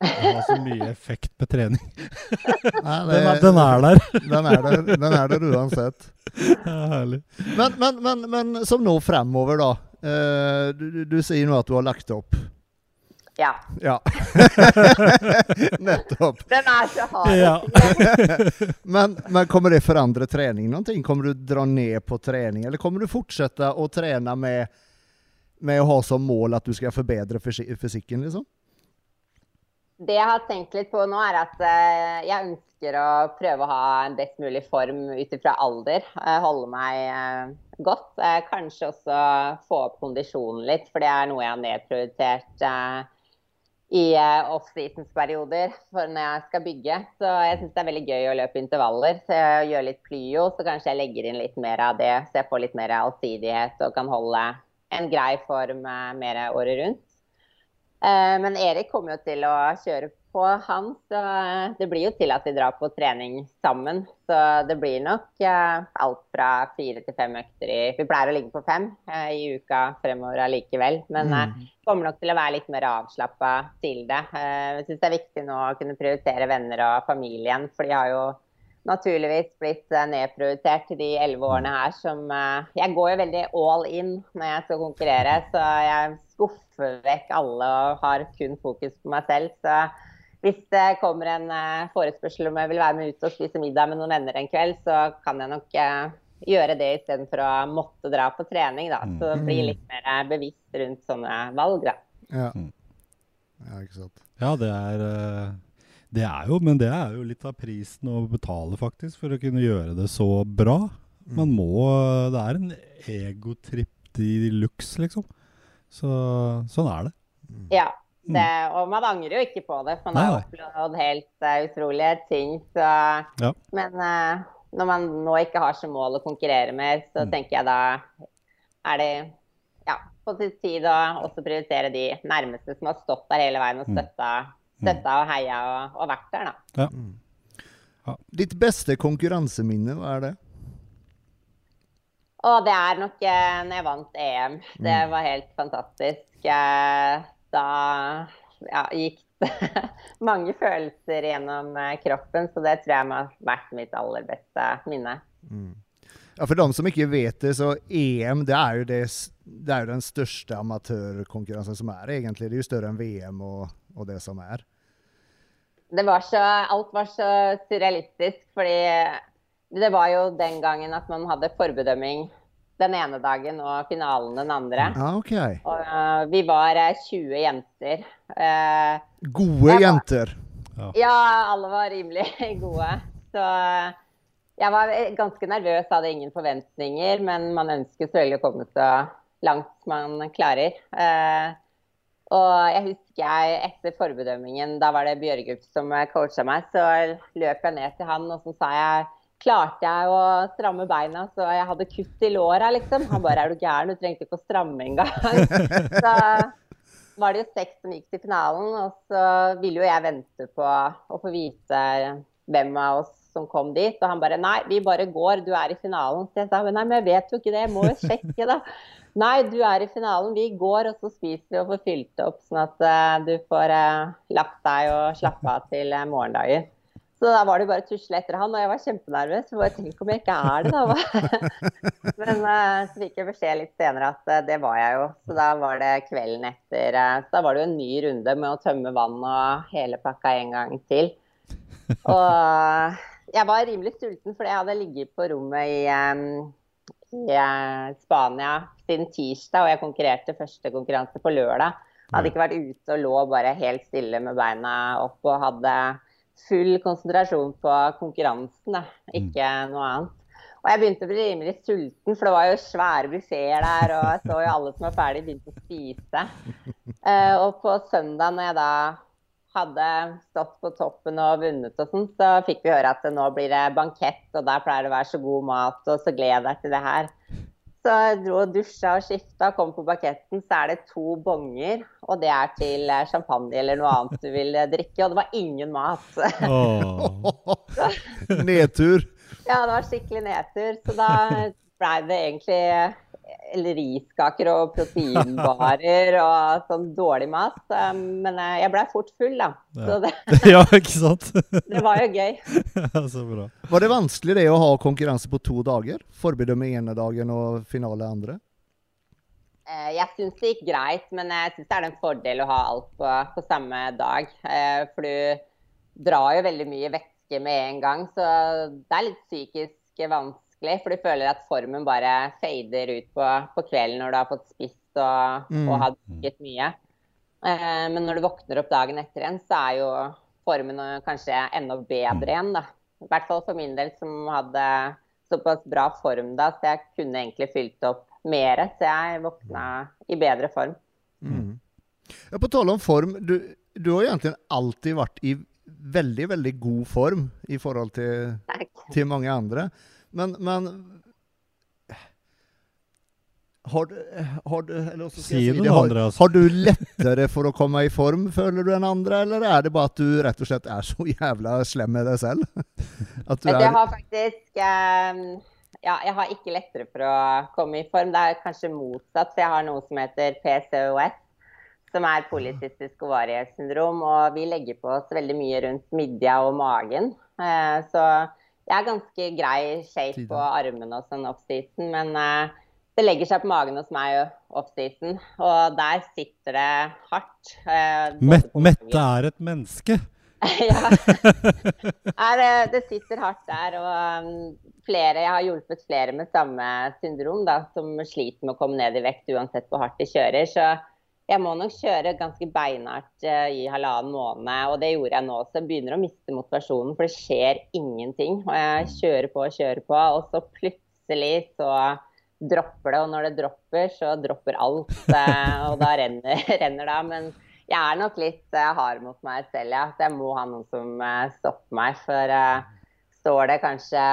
ha så mye effekt med trening. Nei, det- Den er, den er der. Den er der, den er der uansett. Ja, herlig. Men, men, men, men som nå fremover, da. Eh, du, du, du sier nå at du har lagt opp. Ja. Ja. Nettopp. Den er så hard. Ja. Men, men kommer det forandre trening noe? Kommer du dra ned på trening, eller kommer du fortsette å trene med, med å ha som mål at du skal forbedre fysi- fysikken, liksom? Det jeg har tenkt litt på nå, er at eh, jeg ønsker å prøve å ha en best mulig form ut ifra alder. holde meg eh, godt. Kanskje også få opp kondisjonen litt, for det er noe jeg har nedprioritert eh, i uh, off-seasons-perioder for når jeg skal bygge. Så jeg syns det er veldig gøy å løpe intervaller. Så jeg gjør litt plyo, så kanskje jeg legger inn litt mer av det, så jeg får litt mer allsidighet og kan holde en grei form eh, mer året rundt. Eh, Men Erik kommer jo til å kjøre på han, så det blir jo til at vi drar på trening sammen. Så det blir nok eh, alt fra fire til fem økter i Vi pleier å ligge på fem eh, i uka fremover allikevel. Men eh, kommer nok til å være litt mer avslappa til det. Eh, Jeg syns det er viktig nå å kunne prioritere venner og familien, for de har jo naturligvis blitt nedprioritert de elleve årene her som Jeg går jo veldig all in når jeg skal konkurrere, så jeg skuffer vekk alle og har kun fokus på meg selv. Så hvis det kommer en eh, forespørsel om jeg vil være med ut og spise middag med noen venner en kveld, så kan jeg nok eh, gjøre det istedenfor å måtte dra på trening, da. Så bli litt mer eh, bevisst rundt sånne valg, da. Ja. Mm. ja, ikke sant. Ja, det er Det er jo, men det er jo litt av prisen å betale, faktisk, for å kunne gjøre det så bra. Man må Det er en egotripp de luxe, liksom. Så sånn er det. Ja. Det, og man angrer jo ikke på det, for man har opplevd helt uh, utrolige ting. Så, Ja. Men uh, når man nå ikke har som mål å konkurrere mer, så Mm. tenker jeg da er det ja, på sin tid å også prioritere de nærmeste som har stått der hele veien og Mm. støtta, støtta og heia og, og vært der, da. Ditt beste konkurranseminne, hva er det? Og det er nok eh, når jeg vant EM. Det Mm. var helt fantastisk. Eh, da ja, gikk det mange følelser gjennom eh, kroppen, så det tror jeg må ha vært mitt aller beste minne. Ja, For de som ikke vet det, så EM det er jo, det, det er jo den største amatørkonkurransen som er, egentlig. Det er jo større enn VM og, og det som er. Det var så, alt var så surrealistisk, fordi det var jo den gangen at man hadde forbedømming den ene dagen og finalen den andre. Ah, okay. Og uh, vi var eh, 20 jenter. Uh, Gode var- jenter. Ja, alle var rimelig gode. Så jeg var ganske nervøs, hadde ingen forventninger, men man ønsker selvfølgelig å komme så langt man klarer. Uh, og jeg husker jeg etter forbedømmingen, da var det Bjørgup som coacha meg, så løp jeg ned til han og så sa jeg Klarte jeg å stramme beina så jeg hadde kutt i låra, liksom? Han bare er du gæren, du trengte ikke å stramme engang. så var det jo seks som gikk til finalen, og så ville jo jeg vente på å få vite hvem av oss som kom dit. Og han bare nei, vi bare går, du er i finalen. Så jeg sa nei, men jeg vet jo ikke det, jeg må jo sjekke, da. Nei, du er i finalen, vi går, og så spiser vi og får fylt opp, sånn at uh, du får uh, lagt deg og slappe av til uh, morgendagen. Så da var det bare å tusle etter han, og jeg var kjempenervøs. For tenk om jeg ikke er det, da. Men eh, så fikk jeg beskjed litt senere at eh, det var jeg jo. Så da var det kvelden etter. eh, så da var det jo en ny runde med å tømme vann og hele pakka en gang til. Og jeg var rimelig sulten fordi jeg hadde ligget på rommet i, i Spania siden tirsdag, og jeg konkurrerte første konkurranse på lørdag. Jeg hadde ikke vært ute og lå bare helt stille med beina opp og hadde full konsentrasjon på konkurransen, da. ikke noe annet. Og jeg begynte å bli rimelig sulten, for det var jo svære buffeer der, og jeg så jo alle som var ferdig, begynte å spise. Uh, og på søndag, når jeg da hadde stått på toppen og vunnet og sånn, så fikk vi høre at nå blir det bankett, og der pleier det å være så god mat, og så gled deg til det her. Så jeg dro og dusja og skifta, kom på baketten, så er det to bonger. Og det er til eh, champagne eller noe annet du vil eh, drikke. Og det var ingen mat. Nedtur. Ja, det var skikkelig nedtur. Så da blei det egentlig eh, riskaker og proteinbarer og sånn dårlig mat. Men eh, jeg blei fort full, da. Så det, ja, ikke sant? det var jo gøy. Ja, Så bra. Var det vanskelig det å ha konkurranse på to dager? Forbedømme ene dagen og finale andre? Eh, Jeg syns det gikk greit, men jeg syns det er en fordel å ha alt på, på samme dag. Eh, For du drar jo veldig mye væske med en gang, så det er litt psykisk vanskelig. For du føler at formen bare fader ut på, på kvelden når du har fått spist og, Mm. og har drukket mye. Eh, Men når du våkner opp dagen etter igjen, så er jo formen kanskje enda bedre igjen, da. I hvert fall for min del, som hadde såpass bra form da, så jeg kunne egentlig fylt opp mer. Så jeg våkna i bedre form. Mm. Ja, på tale om form, du, du har egentlig alltid vært i veldig, veldig god form i forhold til, til mange andre. Men, men har du, har du eller hvordan Si det har, har du lettere for å komme i form, føler du, enn andre? Eller er det bare at du rett og slett er så jævla slem med deg selv? At du er Jeg har faktisk eh, Ja, jeg har ikke lettere for å komme i form. Det er kanskje motsatt, for jeg har noe som heter PCOS. Som er polycystisk ovariesyndrom. Og vi legger på oss veldig mye rundt midja og magen. Eh, så jeg er ganske grei shape på armene og sånn offseason, men uh, det legger seg på magen hos meg offseason, og der sitter det hardt. Uh, Met Mette er et menneske. ja. Er, det- det sitter hardt der. Og um, flere, jeg har hjulpet flere med samme syndrom, da, som sliter med å komme ned i vekt uansett hvor hardt de kjører. Så jeg må nok kjøre ganske beinhardt eh, i halvannen måned. Og det gjorde jeg nå også. Jeg begynner å miste motivasjonen, for det skjer ingenting. Og jeg kjører på og kjører på, og så plutselig så dropper det. Og når det dropper, så dropper alt. eh, Og da renner, renner det. Men jeg er nok litt uh, hard mot meg selv, ja. Så jeg må ha noen som stopper meg. For uh, står det kanskje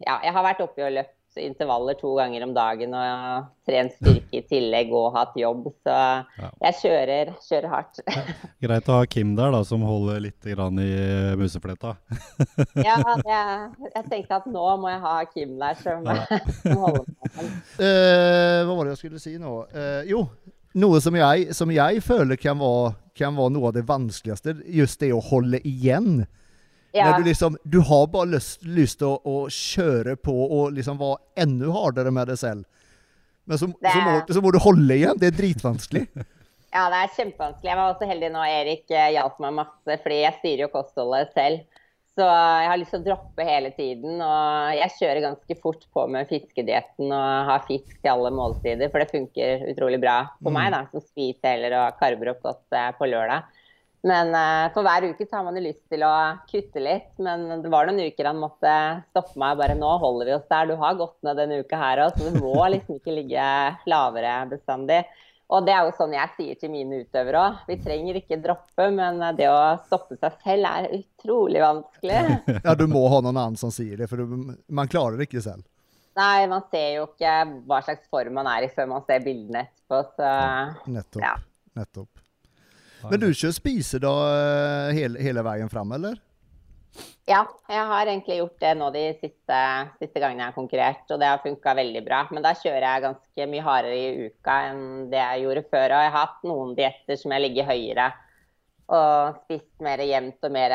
Ja, jeg har vært oppe og løpt intervaller to ganger om dagen og trent styrke i tillegg og hatt jobb, så jeg kjører, kjører hardt. Greit å ha Kim der, da, som holder litt i musefletta. ja, jeg, jeg, tenkte at nå må jeg ha Kim der som, som holder på. Uh, hva var det jeg skulle si nå? Uh, jo, noe som jeg, som jeg føler kan være, kan være, noe av det vanskeligste, just det å holde igjen. Ja. Når du liksom Du har bare lyst, lyst til å, å, kjøre på og liksom være enda hardere med deg selv. Men så, det... så, må, så, må, du holde igjen. Det er dritvanskelig. ja, det er kjempevanskelig. Jeg var også heldig nå. Erik eh, hjalp meg masse, fordi jeg styrer jo kostholdet selv. Så jeg har lyst til å droppe hele tiden. Og jeg kjører ganske fort på med fiskedietten og har fisk til alle måltider, for det funker utrolig bra for meg, mm. da, som spiser heller og karver opp godt eh, på lørdag. Men uh, for hver uke så har man jo lyst til å kutte litt. Men det var noen uker han måtte stoppe meg bare Nå holder vi oss der. Du har gått ned denne uka her òg, så du må liksom ikke ligge lavere bestandig. Og det er jo sånn jeg sier til mine utøvere òg. Vi trenger ikke droppe, men det å stoppe seg selv er utrolig vanskelig. ja, du må ha noen annen som sier det, for man klarer det ikke selv. Nei, man ser jo ikke hva slags form man er i før man ser bildene etterpå, så Nettopp. Ja. Nettopp. Men du kjører spise da eh, hele, hele veien fram, eller? Ja, jeg har egentlig gjort det nå de siste, siste gangene jeg har konkurrert, og det har funka veldig bra. Men da kjører jeg ganske mye hardere i uka enn det jeg gjorde før. Og jeg har hatt noen dietter som jeg ligger høyere og spist mer jevnt og mer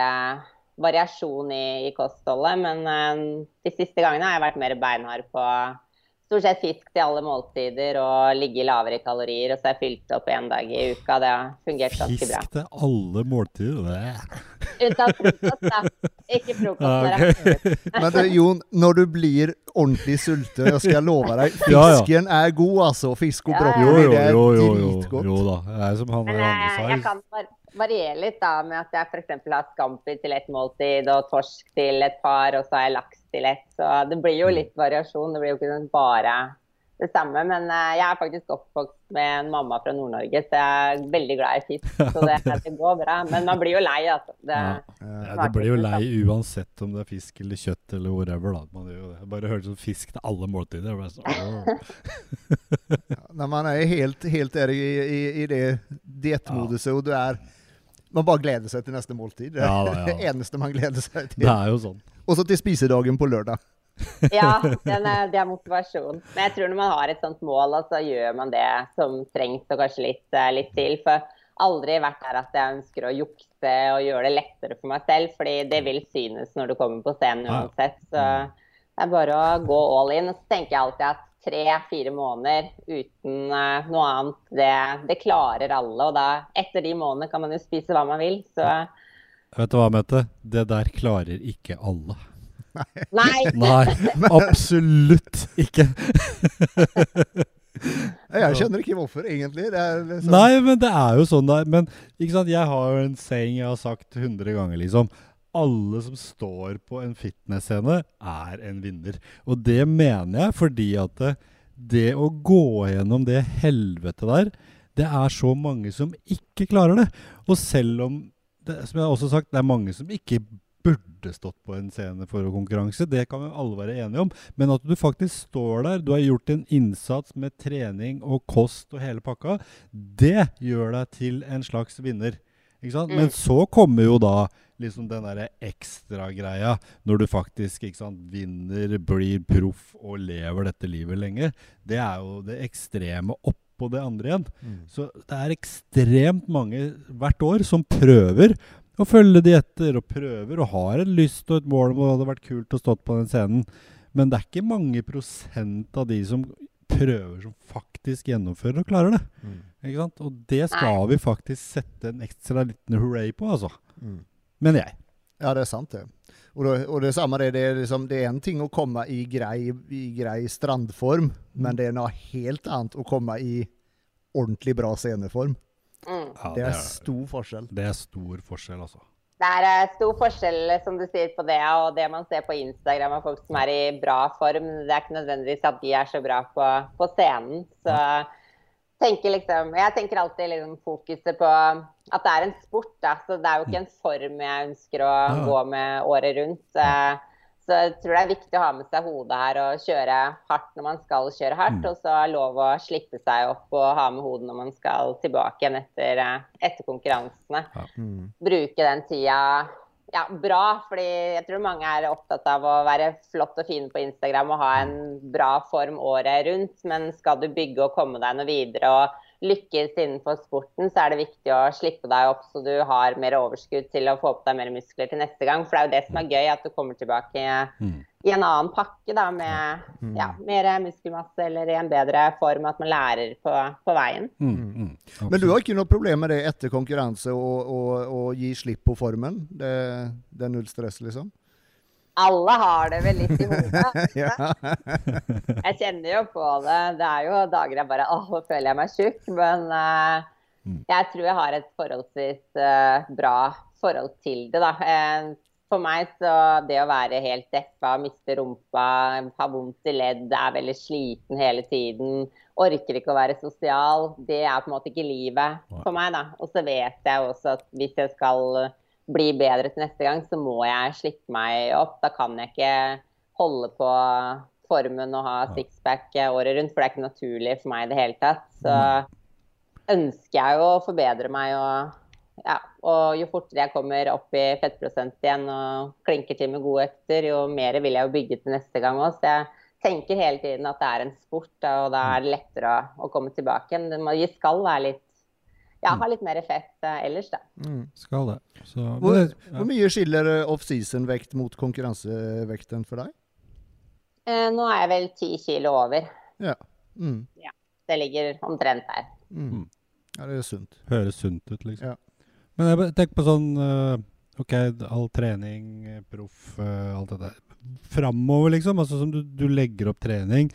variasjon i, i kostholdet. Men uh, de siste gangene har jeg vært mer beinhard på stort sett fisk til alle måltider og ligge lavere i kalorier. Og så har jeg fylt opp én dag i uka. Det har fungert ganske bra. Fisk til alle måltider? Unntatt frokost, da. Ikke frokost. Okay. Men det, Jon, når du blir ordentlig sulten, jeg skal love deg Fisken ja, ja. er god, altså. Fisk og brokkoli, det er dritgodt. Jo da. Det er som han Men, andre sa. Jeg kan bare variere litt da, med at jeg f.eks. har scampi til ett måltid og torsk til et par, og så har jeg laks til ett. Så det blir jo mm. litt variasjon. Det blir jo ikke sånn bare det samme. Men uh, jeg er faktisk oppvokst med en mamma fra Nord-Norge, så jeg er veldig glad i fisk. Så det, det går bra. Men man blir jo lei, altså. Det, ja. det blir jo lei uansett om det er fisk eller kjøtt eller whatever. Da. Man gjør det. Jeg bare hørte som fisk til alle måltider. Så, ja, når man er helt, helt der i, i, i det diettmoduset, og du er man bare gleder seg til neste måltid. Det er ja, det eneste man gleder seg til. Det er jo sånn. Og så til spisedagen på lørdag. ja, er, det er motivasjon. Men jeg tror når man har et sånt mål, så gjør man det som trengs, og kanskje litt, eh, litt til. For aldri vært der at jeg ønsker å jukse og gjøre det lettere for meg selv, fordi det vil synes når du kommer på scenen uansett. Så det er bare å gå all in. Og så tenker jeg alltid at tre-fire måneder uten uh, noe annet, det, det, klarer alle. Og da, etter de månedene kan man jo spise hva man vil. Så Vet du hva, Mette? Det der klarer ikke alle. Nei. Nei, absolutt ikke. jeg skjønner ikke hvorfor, egentlig. Liksom... Nei, men det er jo sånn. Men ikke sant? jeg har jo en saying jeg har sagt 100 ganger, liksom alle som står på en fitness-scene, er en vinner. Og det mener jeg fordi at det, det å gå gjennom det helvete der, det er så mange som ikke klarer det. Og selv om det, som jeg har også sagt, det er mange som ikke burde stått på en scene for å konkurranse, det kan vi alle være enige om. Men at du faktisk står der, du har gjort en innsats med trening og kost og hele pakka, det gjør deg til en slags vinner. Mm. Men så kommer jo da liksom den derre ekstragreia når du faktisk sant, vinner, blir proff og lever dette livet lenge. Det er jo det ekstreme oppå det andre igjen. Mm. Så det er ekstremt mange hvert år som prøver å følge de etter, og prøver og har en lyst og et mål om det hadde vært kult å stå på den scenen. Men det er ikke mange prosent av de som prøver som faktisk gjennomfører og klarer det. Mm. Ikke sant? Og det skal Nei. vi faktisk sette en ekstra liten hurray på, altså. Mm. Mener jeg. Ja, det er sant, det. Og det, og det samme det, det, er liksom, det er en ting å komme i grei, i grei strandform, men mm. det er noe helt annet å komme i ordentlig bra sceneform. Mm. Ja, det, er stor forskjell. Det er stor forskjell, altså. Det er eh, stor forskjell som du sier, på det og det man ser på Instagram av folk som er i bra form. Det er ikke nødvendigvis at de er så bra på, på scenen. Så tenker liksom, jeg tenker alltid liksom fokuset på at det er en sport. Da. Så det er jo ikke en form jeg ønsker å gå med året rundt. Så jeg tror det er viktig å ha med seg hodet her og kjøre hardt når man skal kjøre hardt. Mm. Og så lov å slippe seg opp og ha med hodet når man skal tilbake igjen etter, etter konkurransene. Mm. Bruke den tida ja, bra, fordi jeg tror mange er opptatt av å være flott og fin på Instagram og ha en bra form året rundt. Men skal du bygge og komme deg noe videre og lykkes innenfor sporten, så er det viktig å slippe deg opp så du har mer overskudd til å få på deg mer muskler til neste gang. For det er jo det som er gøy, at du kommer tilbake mm. i en annen pakke da, med mm. ja, mer muskelmasse eller i en bedre form, at man lærer på, på veien. Mm, mm. Men du har ikke noe problem med det etter konkurranse å gi slipp på formen? Det, det er null stress, liksom? Alle har det vel litt i hodet. jeg kjenner jo på det. Det er jo dager jeg bare Åh, nå føler jeg meg tjukk. Men uh, jeg tror jeg har et forholdsvis uh, bra forhold til det, da. Uh, for meg så det å være helt deppa, miste rumpa, ha vondt i ledd, er veldig sliten hele tiden, orker ikke å være sosial, det er på en måte ikke livet for meg, da. Og så vet jeg også at hvis jeg skal bli bedre til neste gang, så må jeg slippe meg opp. Da kan jeg ikke holde på formen og ha sixpack året rundt, for det er ikke naturlig for meg i det hele tatt. Så ønsker jeg jo å forbedre meg og ja, og jo fortere jeg kommer opp i fettprosent igjen og klinker til med gode økter, jo mer vil jeg jo bygge til neste gang òg. Så jeg tenker hele tiden at det er en sport, og da er det lettere å, å komme tilbake igjen. Det skal være litt ja, har ha litt mer fett uh, ellers, da. Mm, skal det. Så, hvor, det, ja. hvor, mye skiller eh, offseason-vekt mot konkurransevekten for deg? Eh, nå er jeg vel ti kilo over. Ja. Mm. ja. Det ligger omtrent der. Mm. mm. Ja, det er sunt. Høres sunt ut, liksom. Ja. Men jeg tenker på sånn uh, OK, all trening, proff, alt det der. Framover, liksom. Altså som du, du legger opp trening.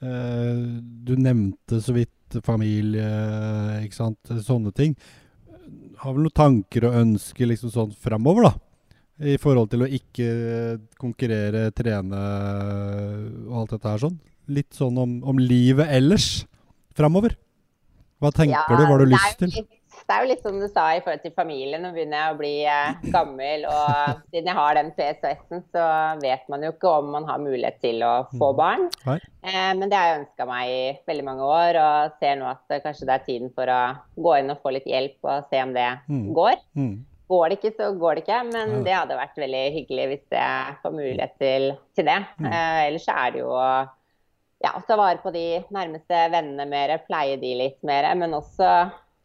du nevnte så vidt familie, ikke sant. Sånne ting. Har vel noen tanker og ønsker liksom sånn framover, da? I forhold til å ikke konkurrere, trene og alt dette her sånn. Litt sånn om, om livet ellers framover. Hva tenker ja, du? Hva har du lyst til? Det er jo litt som du sa i forhold til familien. Nå begynner jeg å bli eh, gammel, og siden jeg har den PSOS-en, så vet man jo ikke om man har mulighet til å få mm. barn. Eh, men det har jeg ønska meg i veldig mange år, og ser nå at eh, kanskje det er tiden for å gå inn og få litt hjelp og se om det mm. går. Mm. Går det ikke, så går det ikke, men det hadde vært veldig hyggelig hvis jeg får mulighet til, til det. Mm. Eh, ellers er det jo å ja, ta vare på de nærmeste vennene mer, pleie de litt mer, men også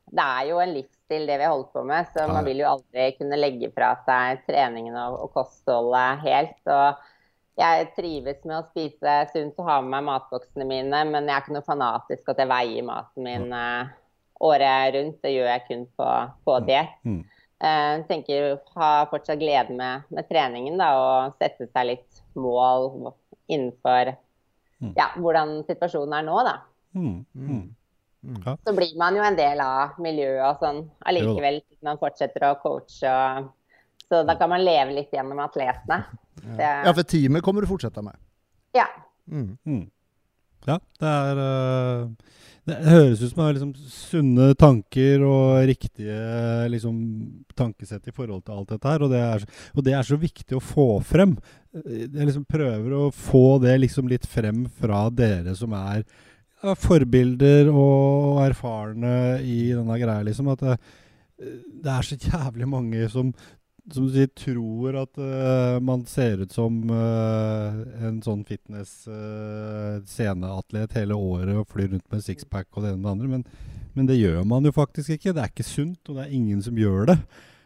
det er jo en livsstil det vi holder på med, så man vil jo aldri kunne legge fra seg treningen og, og kostholdet helt. Og jeg trives med å spise sunt og ha med meg matboksene mine, men jeg er ikke noe fanatisk at jeg veier maten min uh, året rundt. Det gjør jeg kun på, på mm. diett. Mm. Uh, tenker ha fortsatt glede med, med treningen da, og sette seg litt mål innenfor mm. ja, hvordan situasjonen er nå, da. Mm. Mm. Mm. Ja. Så blir man jo en del av miljøet og sånn allikevel. Man fortsetter å coache. Og, så da kan man leve litt gjennom atletene. Ja, ja for teamet kommer du fortsette med? Ja. Mm. Mm. Ja, det er uh, Det høres ut som det er liksom sunne tanker og riktige liksom, tankesett i forhold til alt dette her. Og det, er, og det er så viktig å få frem. Jeg liksom prøver å få det liksom litt frem fra dere som er forbilder og erfarne i denne greia, liksom. At det, det er så jævlig mange som, som du sier, tror at uh, man ser ut som uh, en sånn fitness-sceneatlet uh, hele året og flyr rundt med sixpack og det ene og det andre. Men, men, det gjør man jo faktisk ikke. Det er ikke sunt, og det er ingen som gjør det.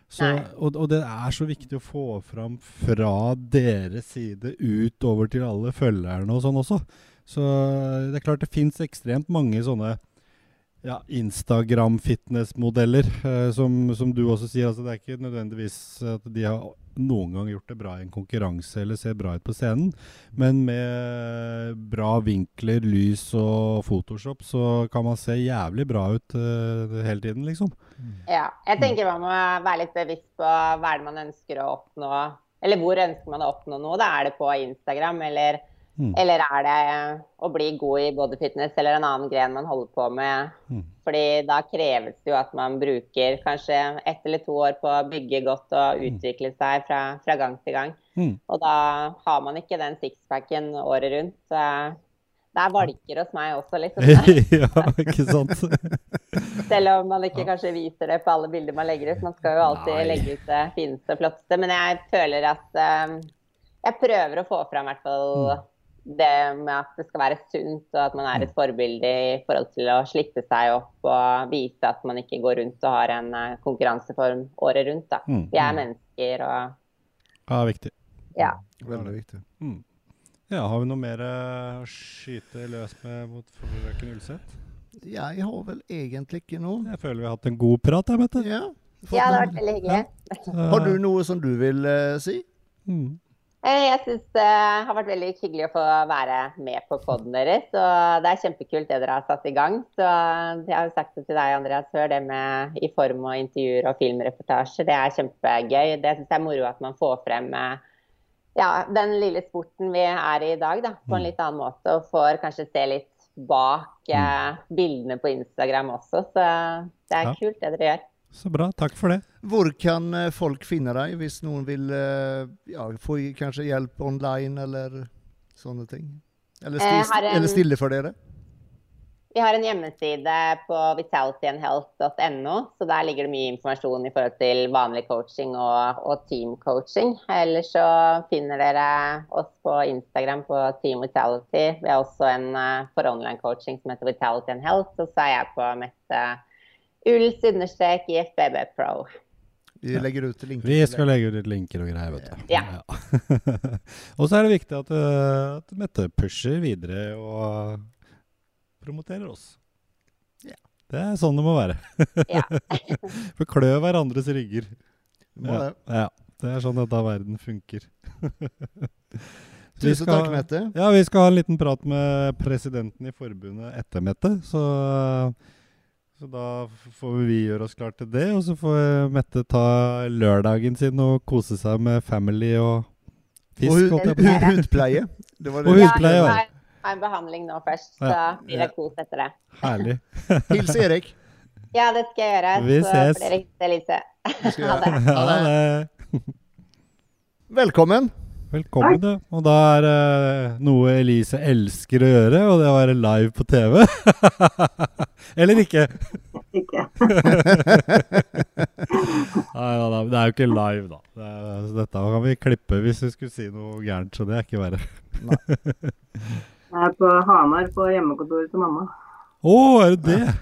Så, og, og, det er så viktig å få fram fra deres side utover til alle følgerne og sånn også. Så det er klart det fins ekstremt mange sånne ja, Instagram-fitness-modeller, eh, som, som, du også sier. Altså, det er ikke nødvendigvis at de har noen gang gjort det bra i en konkurranse eller ser bra ut på scenen, men med bra vinkler, lys og Photoshop så kan man se jævlig bra ut eh, hele tiden, liksom. Ja. Jeg tenker man må være litt bevisst på hva er det man ønsker å oppnå, eller hvor ønsker man å oppnå noe. Da er det på Instagram eller Mm. Eller er det å bli god i bodyfitness eller en annen gren man holder på med? Mm. Fordi da kreves det jo at man bruker kanskje ett eller to år på å bygge godt og mm. utvikle seg fra, fra gang til gang. Mm. Og da har man ikke den sixpacken året rundt. Så det er valker hos meg også, liksom. ja, ikke sant? Selv om man ikke kanskje viser det på alle bilder man legger ut. Man skal jo alltid Nei. legge ut det fineste og flotteste. Men jeg føler at um, jeg prøver å få fram hvert fall mm det med at det skal være sunt, og at man er et mm. forbilde i forhold til å slippe seg opp og vise at man ikke går rundt og har en eh, konkurranseform året rundt. Da. Mm. Vi er mm. mennesker og Ja, viktig. Ja. Veldig viktig. Mm. Ja, Har vi noe mer å skyte løs med mot frøken Ulseth? Jeg har vel egentlig ikke noe. Jeg føler vi har hatt en god prat, jeg, Mette. Ja, ja, det har vært veldig hyggelig. Ja. Har du noe som du vil uh, si? Mm. Eh, jeg syns det har vært veldig hyggelig å få være med på poden deres. Og det er kjempekult det dere har satt i gang. Så jeg har sagt det til deg, Andreas, før, det med i form og intervjuer og filmreportasjer. Det er kjempegøy. Det syns jeg er moro at man får frem eh, ja, den lille sporten vi er i i dag, da, på en mm. litt annen måte. Og får kanskje se litt bak eh, mm. bildene på Instagram også. Så det er kult det dere gjør. Så bra. Takk for det. Hvor kan eh, folk finne deg hvis noen vil eh, ja, få kanskje hjelp online eller sånne ting? Eller, eh, sti, en, eller stille for dere? Vi har en hjemmeside på vitalityandhealth.no, så der ligger det mye informasjon i forhold til vanlig coaching og, og teamcoaching. Eller så finner dere oss på Instagram på Team Vitality. Vi har også en for online coaching som heter Vitality and Health, og så er jeg på Mette Uls understrek IFBB Pro. Vi legger ut linker. Vi skal legge ut linker og greier, vet du. Ja. ja. og så er det viktig at, uh, at Mette pusher videre og promoterer oss. Ja. Det er sånn det må være. ja. For klø hverandres rygger. Må det. Ja, ja, det er sånn dette verden funker. Tusen takk, Mette. Ja, vi skal ha en liten prat med presidenten i forbundet etter Mette. Så så da får vi gjøre oss klar til det, og så får Mette ta lørdagen sin og kose seg med family og fisk. Og hudpleie. Det var det. Og hudpleie, ja. Ha har en behandling nå først, så blir det kos etter det. Herlig. Hils Erik. Ja, det skal jeg gjøre. Vi så ses. blir det Elise. Ha det. Ha det. Velkommen. Velkommen, ja. Og da er det uh, noe Elise elsker å gjøre, og det er å være live på TV. Eller ikke? Ikke. Nei, da, det er jo ikke live, da. Det er, altså, dette kan vi klippe hvis vi skulle si noe gærent, så det er ikke verre. Jeg er på Hamar, på hjemmekontoret til mamma. Å, oh, er det det?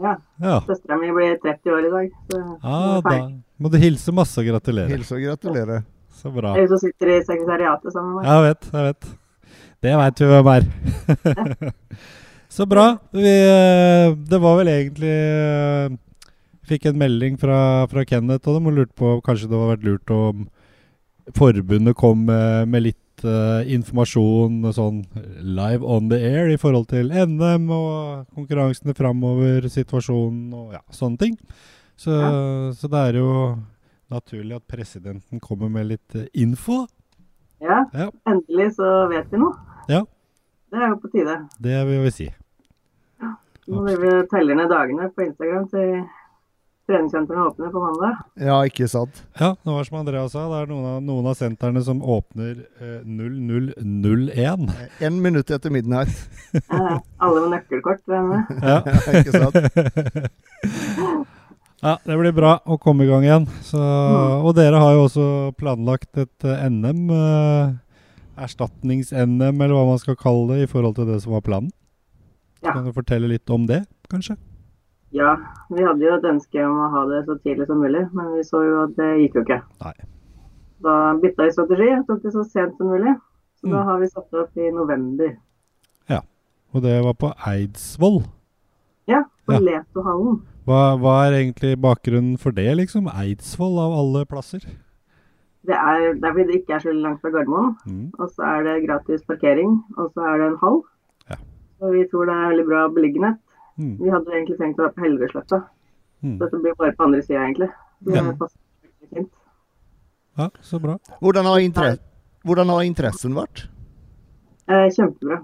Ja. ja. Søstera mi blir 30 år i dag. Så ah, da må du hilse masse og gratulere. Hilse og gratulere. Så bra. Eller som sitter i sekretariatet sammen med meg. Jeg vet, jeg vet. Det veit vi hvem er. Så bra. Vi, eh, det var vel egentlig eh, Fikk en melding fra, fra Kenneth og de lurte på kanskje det hadde vært lurt om forbundet kom med, med litt uh, informasjon sånn live on the air i forhold til NM og konkurransene framover, situasjonen og ja, sånne ting. Så, ja. så det er jo naturlig at presidenten kommer med litt eh, info. Ja, ja. endelig så vet vi noe. Ja. Det er jo på tide. Det vil vi si. Ja. Nå vil vi telle ned dagene på Instagram til treningssentrene åpner på mandag. Ja, ikke sant. Ja, det var som Andreas sa, det er noen av, noen av sentrene som åpner eh, 0001. En minutt etter midnatt. ja, alle med nøkkelkort. Ja. ikke sant. Ja, det blir bra å komme i gang igjen. Så, mm. Og dere har jo også planlagt et eh, NM. Uh, eh, Erstatnings-NM, eller hva man skal kalle det, i forhold til det som var planen. Ja. Kan du fortelle litt om det, kanskje? Ja, vi hadde jo et ønske om å ha det så tidlig som mulig, men vi så jo at det gikk jo ikke. Nei. Da bytta vi strategi, tok det så sent som mulig. Så mm. da har vi satt det opp i november. Ja, og det var på Eidsvoll? Ja, på ja. Letohallen. Hva, hva, er egentlig bakgrunnen for det, liksom? Eidsvoll av alle plasser? Det er, det er fordi det ikke er så langt fra Gardermoen. Mm. Og så er det gratis parkering, og så er det en hall. Ja. Så vi tror det er veldig bra beliggenhet. Mm. Vi hadde egentlig tenkt å være på Helgesletta. Mm. Dette blir bare på andre sida, egentlig. Det ja. passer fint. Ja, så bra. Hvordan har, inter Hvordan har interessen vært? Eh, kjempebra.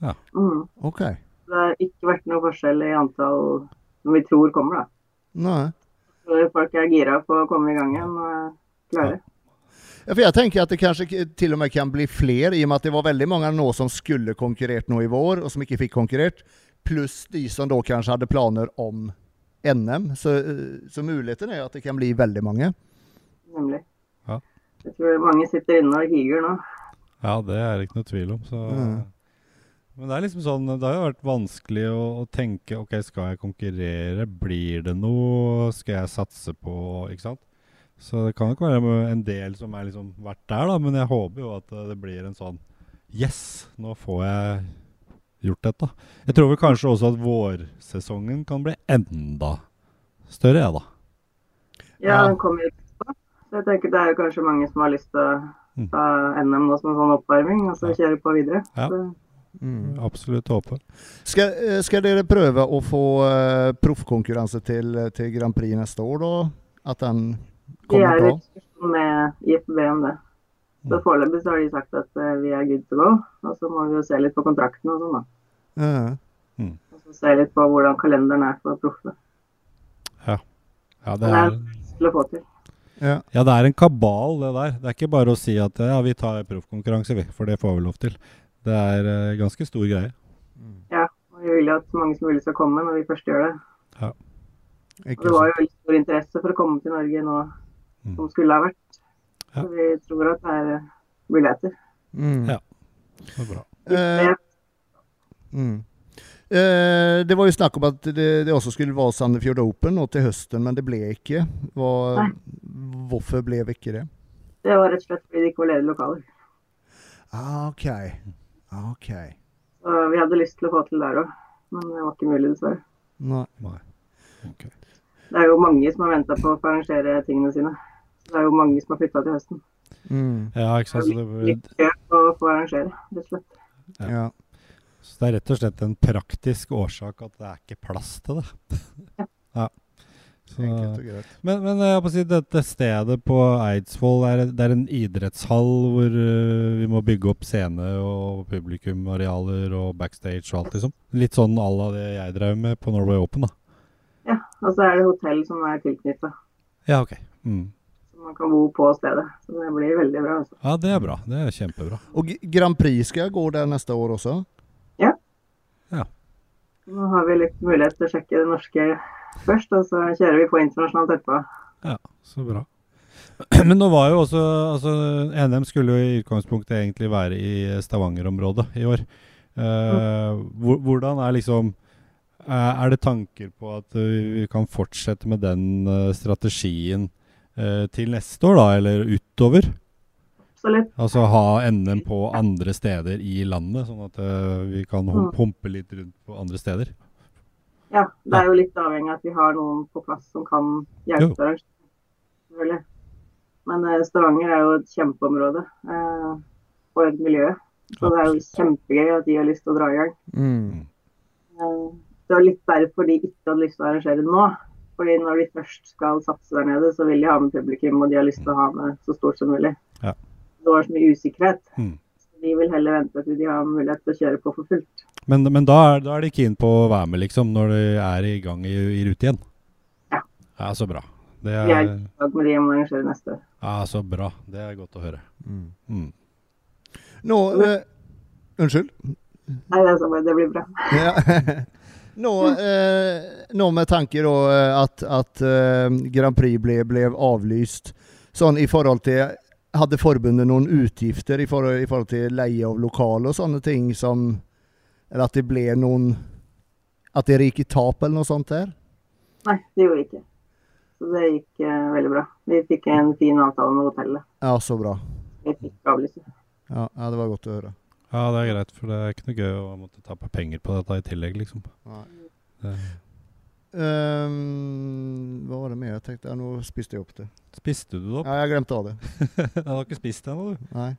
Ja. Mm. Ok. Det har ikke vært noe forskjell i antall som vi tror kommer, da. Nei. Så folk er gira på å komme i gang igjen og er klare. Ja, for jeg tenker at det kanskje til og med kan bli flere, i og med at det var veldig mange nå som skulle konkurrert nå i vår, og som ikke fikk konkurrert. Pluss de som da kanskje hadde planer om NM. Så, eh, så muligheten er at det kan bli veldig mange. Nemlig. Ja. Jeg tror mange sitter inne og higer nå. Ja, det er det ikke noe tvil om. Så. Mm. Men det er liksom sånn, det har jo vært vanskelig å, å tenke ok, skal jeg konkurrere? Blir det noe? Skal jeg satse på Ikke sant? Så det kan nok være en del som har liksom vært der, da. Men jeg håper jo at eh, det blir en sånn Yes, nå får jeg gjort dette. Jeg tror vel kanskje også at vårsesongen kan bli enda større, jeg, da. Ja, den kommer jo etterpå. Så jeg tenker det er jo kanskje mange som har lyst til å Mm. ta NM nå som en sånn oppvarming, og så kjøre på videre. Ja. Så, Absolutt håpe. Skal, eh, skal dere prøve å få uh, proffkonkurranse til, til Grand Prix neste år, da? At den vi kommer er i bra? diskusjon med IFB om det. Så Mm. foreløpig så har de sagt at uh, vi er good to go. Og så må vi jo se litt på kontrakten og sånn, da. Ja. Og så se litt på hvordan kalenderen er for proffene. Ja, er, det er til å få til. Ja. ja, det er en kabal, det der. Det er ikke bare å si at ja, vi tar proffkonkurranse, vi. For det får vi lov til. Det er uh, ganske stor greie. Ja, Og vi vil jo at så mange som mulig skal komme når vi først gjør det. Ja. Ikke det var jo veldig stor interesse for å komme til Norge nå Mm. som skulle ha vært. Ja. Så vi tror at det er eh, muligheter. Mm. Ja. Så bra. Eh, mm. Eh, det var jo snakk om at det, det også skulle være Sandefjord Open nå til høsten, men det ble ikke. Hva, hvorfor ble det ikke det? Det var rett og slett fordi det ikke var ledige lokaler. Ah, ok. Ah, ok. Så vi hadde lyst til å få til der òg, men det var ikke mulig, dessverre. Nei. Nei. Okay. Det er jo mange som har venta på å få arrangere tingene sine. Så det er jo mange som har flytta til høsten. Mm. Ja, ikke sant. Så det blir litt kø å få arrangere, rett og slett. Ja. Ja. så det er rett og slett en praktisk årsak at det er ikke plass til det. ja. Så, Enkelt og greit. men, men jeg må si dette stedet på Eidsvoll er, det er en idrettshall hvor uh, vi må bygge opp scene og publikumarealer og backstage og alt, liksom. Litt sånn à la det jeg drev med på Norway Open, da. Ja, Og så er det hotell som er tilknytta, Ja, ok. Mm. så man kan bo på stedet. Så det blir veldig bra. Også. Ja, det er bra. Det er kjempebra. Og Grand Prix skal gå der neste år også? Nå har vi litt mulighet til å sjekke det norske først, og så kjører vi på internasjonalt etterpå. Ja, så bra. Men nå var jo også altså, NM skulle jo i utgangspunktet egentlig være i Stavanger-området i år. Uh, hvordan er liksom eh, Er det tanker på at vi kan fortsette med den eh, strategien til neste år, da, eller utover? Absolutt. Altså ha NM på andre steder i landet, sånn at uh, vi kan Mm. humpe litt rundt på andre steder? Ja, det er jo litt avhengig av at vi har noen på plass som kan hjelpe selvfølgelig. Men uh, Stavanger er jo et kjempeområde uh, for miljøet. Så det er jo kjempegøy at de har lyst til å dra i gang. Mm. Eh, Det var litt derfor de ikke hadde lyst til å arrangere det nå. Fordi når de først skal satse der nede, så vil de ha med publikum, og de har lyst til å ha med så stort som mulig. Ja. Det var så mye usikkerhet. Mm. De vil heller vente til de har mulighet til å kjøre på for fullt. Men, men da, er, da er de keen på å være med, liksom, når de er i gang i, i rute igjen? Ja. Ja, så bra. Det Vi er er, i lag med de om å arrangere neste år. ja, så bra. Det er godt å høre. Mm. Mm. Nå øh, Unnskyld? Nei, det, er så, det blir bra. Ja. Nå, eh, nå med tanke da eh, at, at eh, Grand Prix ble, ble avlyst, sånn i forhold til Hadde forbundet noen utgifter i forhold, i forhold til leie av lokale og sånne ting som Eller at det ble noen At dere gikk i tap eller noe sånt der? Nei, det gjorde vi ikke. Så det gikk uh, veldig bra. Vi fikk en fin avtale med hotellet. Ja, så bra. Vi fikk avlyse. Ja, ja, det var godt å høre. Ja, det er greit, for det er ikke noe gøy å måtte tape penger på dette i tillegg, liksom. Nei. Det, Ehm, hva var det mer jeg tenkte? Ja, nå spiste jeg opp det. spiste du det opp? Ja, jeg glemte av det. Jeg har ikke spist det ennå, du. Nei.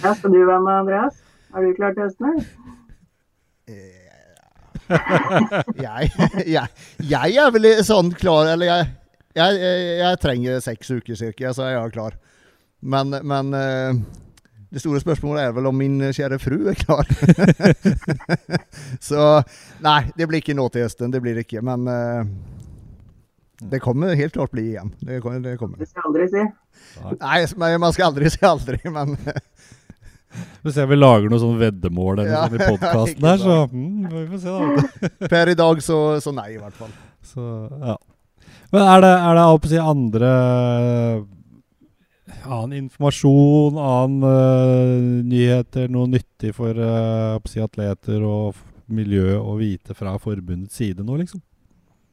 Ja, skal du være med, Andreas? Er du klar til høsten, eller? jeg, jeg, jeg er vel sånn klar Eller jeg, jeg, jeg, jeg trenger seks uker cirka, så er jeg klar. Men, men eh, Det store spørsmålet er vel om min kjære fru er klar. så nei, det blir ikke nå til høsten. Det blir det ikke. Men uh, det kommer helt klart bli igjen. Det, det kommer. Du skal aldri si. Nei, man skal aldri si aldri, men Vi ser vi lager noe sånn veddemål eller ja, sånn i podkasten her, så mm, vi får se, da. per i dag så, så, nei, i hvert fall. Så, ja. Men er det, er det å si andre annen informasjon, annen uh, nyheter, noe nyttig for uh, si atleter og miljø å vite fra forbundets side nå, liksom?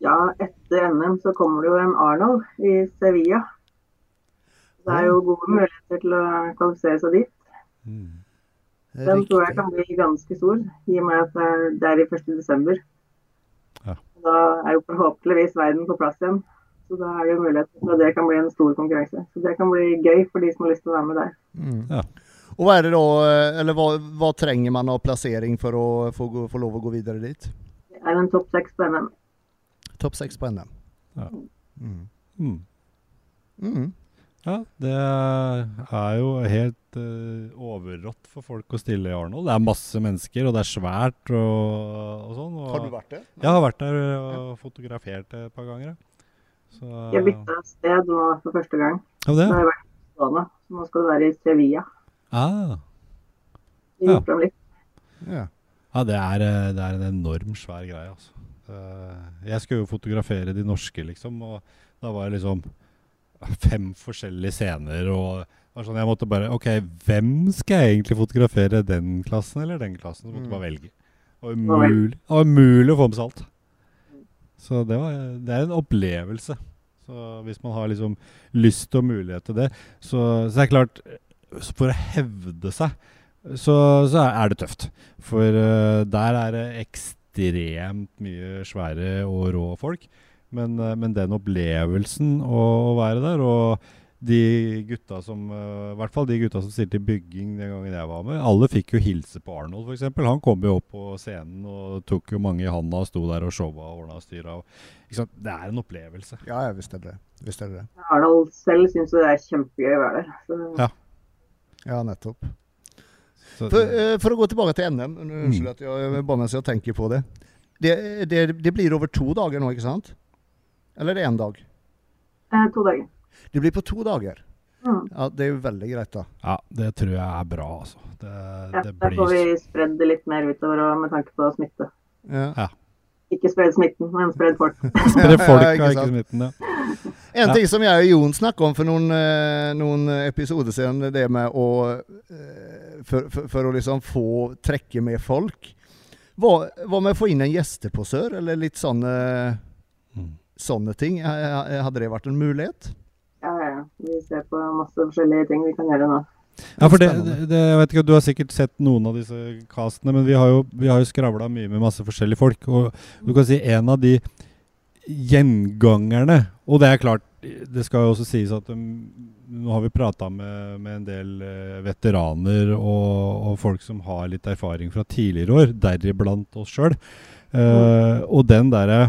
Ja, etter NM så kommer det jo en Arnold i Sevilla. Det er jo gode muligheter til å kvalifisere seg dit. Mm. Den tror jeg kan bli ganske stor, i og med at det er i 1.12. Ja. Da er jo forhåpentligvis verden på plass igjen. Så da er det jo mulighet for at det kan bli en stor konkurranse. Så det kan bli gøy for de som har lyst til å være med der. Mm. Ja. Og hva er det da, eller hva, hva, trenger man av plassering for å få, få lov å gå videre dit? Det er en topp seks på NM. Topp seks på NM. Ja. Mm. Mm. mm. Ja, det er jo helt uh, overrått for folk å stille i Arnold. Det er masse mennesker, og det er svært og, og sånn. Og, har du vært der? Jeg har vært der og fotografert et par ganger. Så, jeg bytta sted nå for første gang. Ja, det? Nå har jeg vært i Spania, så nå skal du være i Sevilla. Ah. Ja. Ja. ja det, er, eh, det er en enorm svær greie, altså. Jeg skulle jo fotografere de norske, liksom, og da var det liksom fem forskjellige scener. og sånn, Jeg måtte bare OK, hvem skal jeg egentlig fotografere? Den klassen eller den klassen? Så måtte jeg bare mm. velge. Det var umulig, det var umulig å få med seg alt. Så det, var, det, er en opplevelse. Så hvis man har liksom lyst og mulighet til det, så, så det klart For å hevde seg, så, så er det tøft. For uh, der er det ekstremt mye svære og rå folk. Men, uh, men den opplevelsen å være der, og de gutta som uh, I hvert fall de gutta som stilte i bygging den gangen jeg var med. Alle fikk jo hilse på Arnold, f.eks. Han kom jo opp på scenen og tok jo mange i handa og sto der og showa og ordna og styra. Det er en opplevelse. Ja, ja visst er det visst er det. Arnold selv syns det er kjempegøy å være der. Så. Ja. ja, nettopp. Så, for, uh, for, å gå tilbake til NM, unnskyld mm. at jeg banner seg og tenker på det. Det, det. det, blir over to dager nå, ikke sant? Eller er det én dag? Eh, to dager. Det blir på to dager. Mm. Ja, Det er jo veldig greit, da. Ja, det tror jeg er bra, altså. Det, ja, det blir... Da får vi spredd det litt mer utover med tanke på smitte. Ja. ja. Ikke spred smitten, men spred folk. spred folk, ja, ikke smitten, ja. En ting som jeg og Jon snakka om for noen, eh, noen episoder siden, det med å eh, for, for, for, å liksom få trekke med folk. Hva, hva med å få inn en gjesteposør, eller litt sånne, mm. sånne ting? Hadde det vært en mulighet? Vi ser på masse forskjellige ting vi kan gjøre nå. Ja, for det, det, jeg vet ikke, Du har sikkert sett noen av disse castene, men vi har jo, vi jo skravla mye med masse forskjellige folk. Og du kan si en av de gjengangerne Og det er klart, det skal jo også sies at um, nå har vi prata med, med, en del uh, veteraner og, og, folk som har litt erfaring fra tidligere år, deriblant oss sjøl. Uh, mm. Og den derre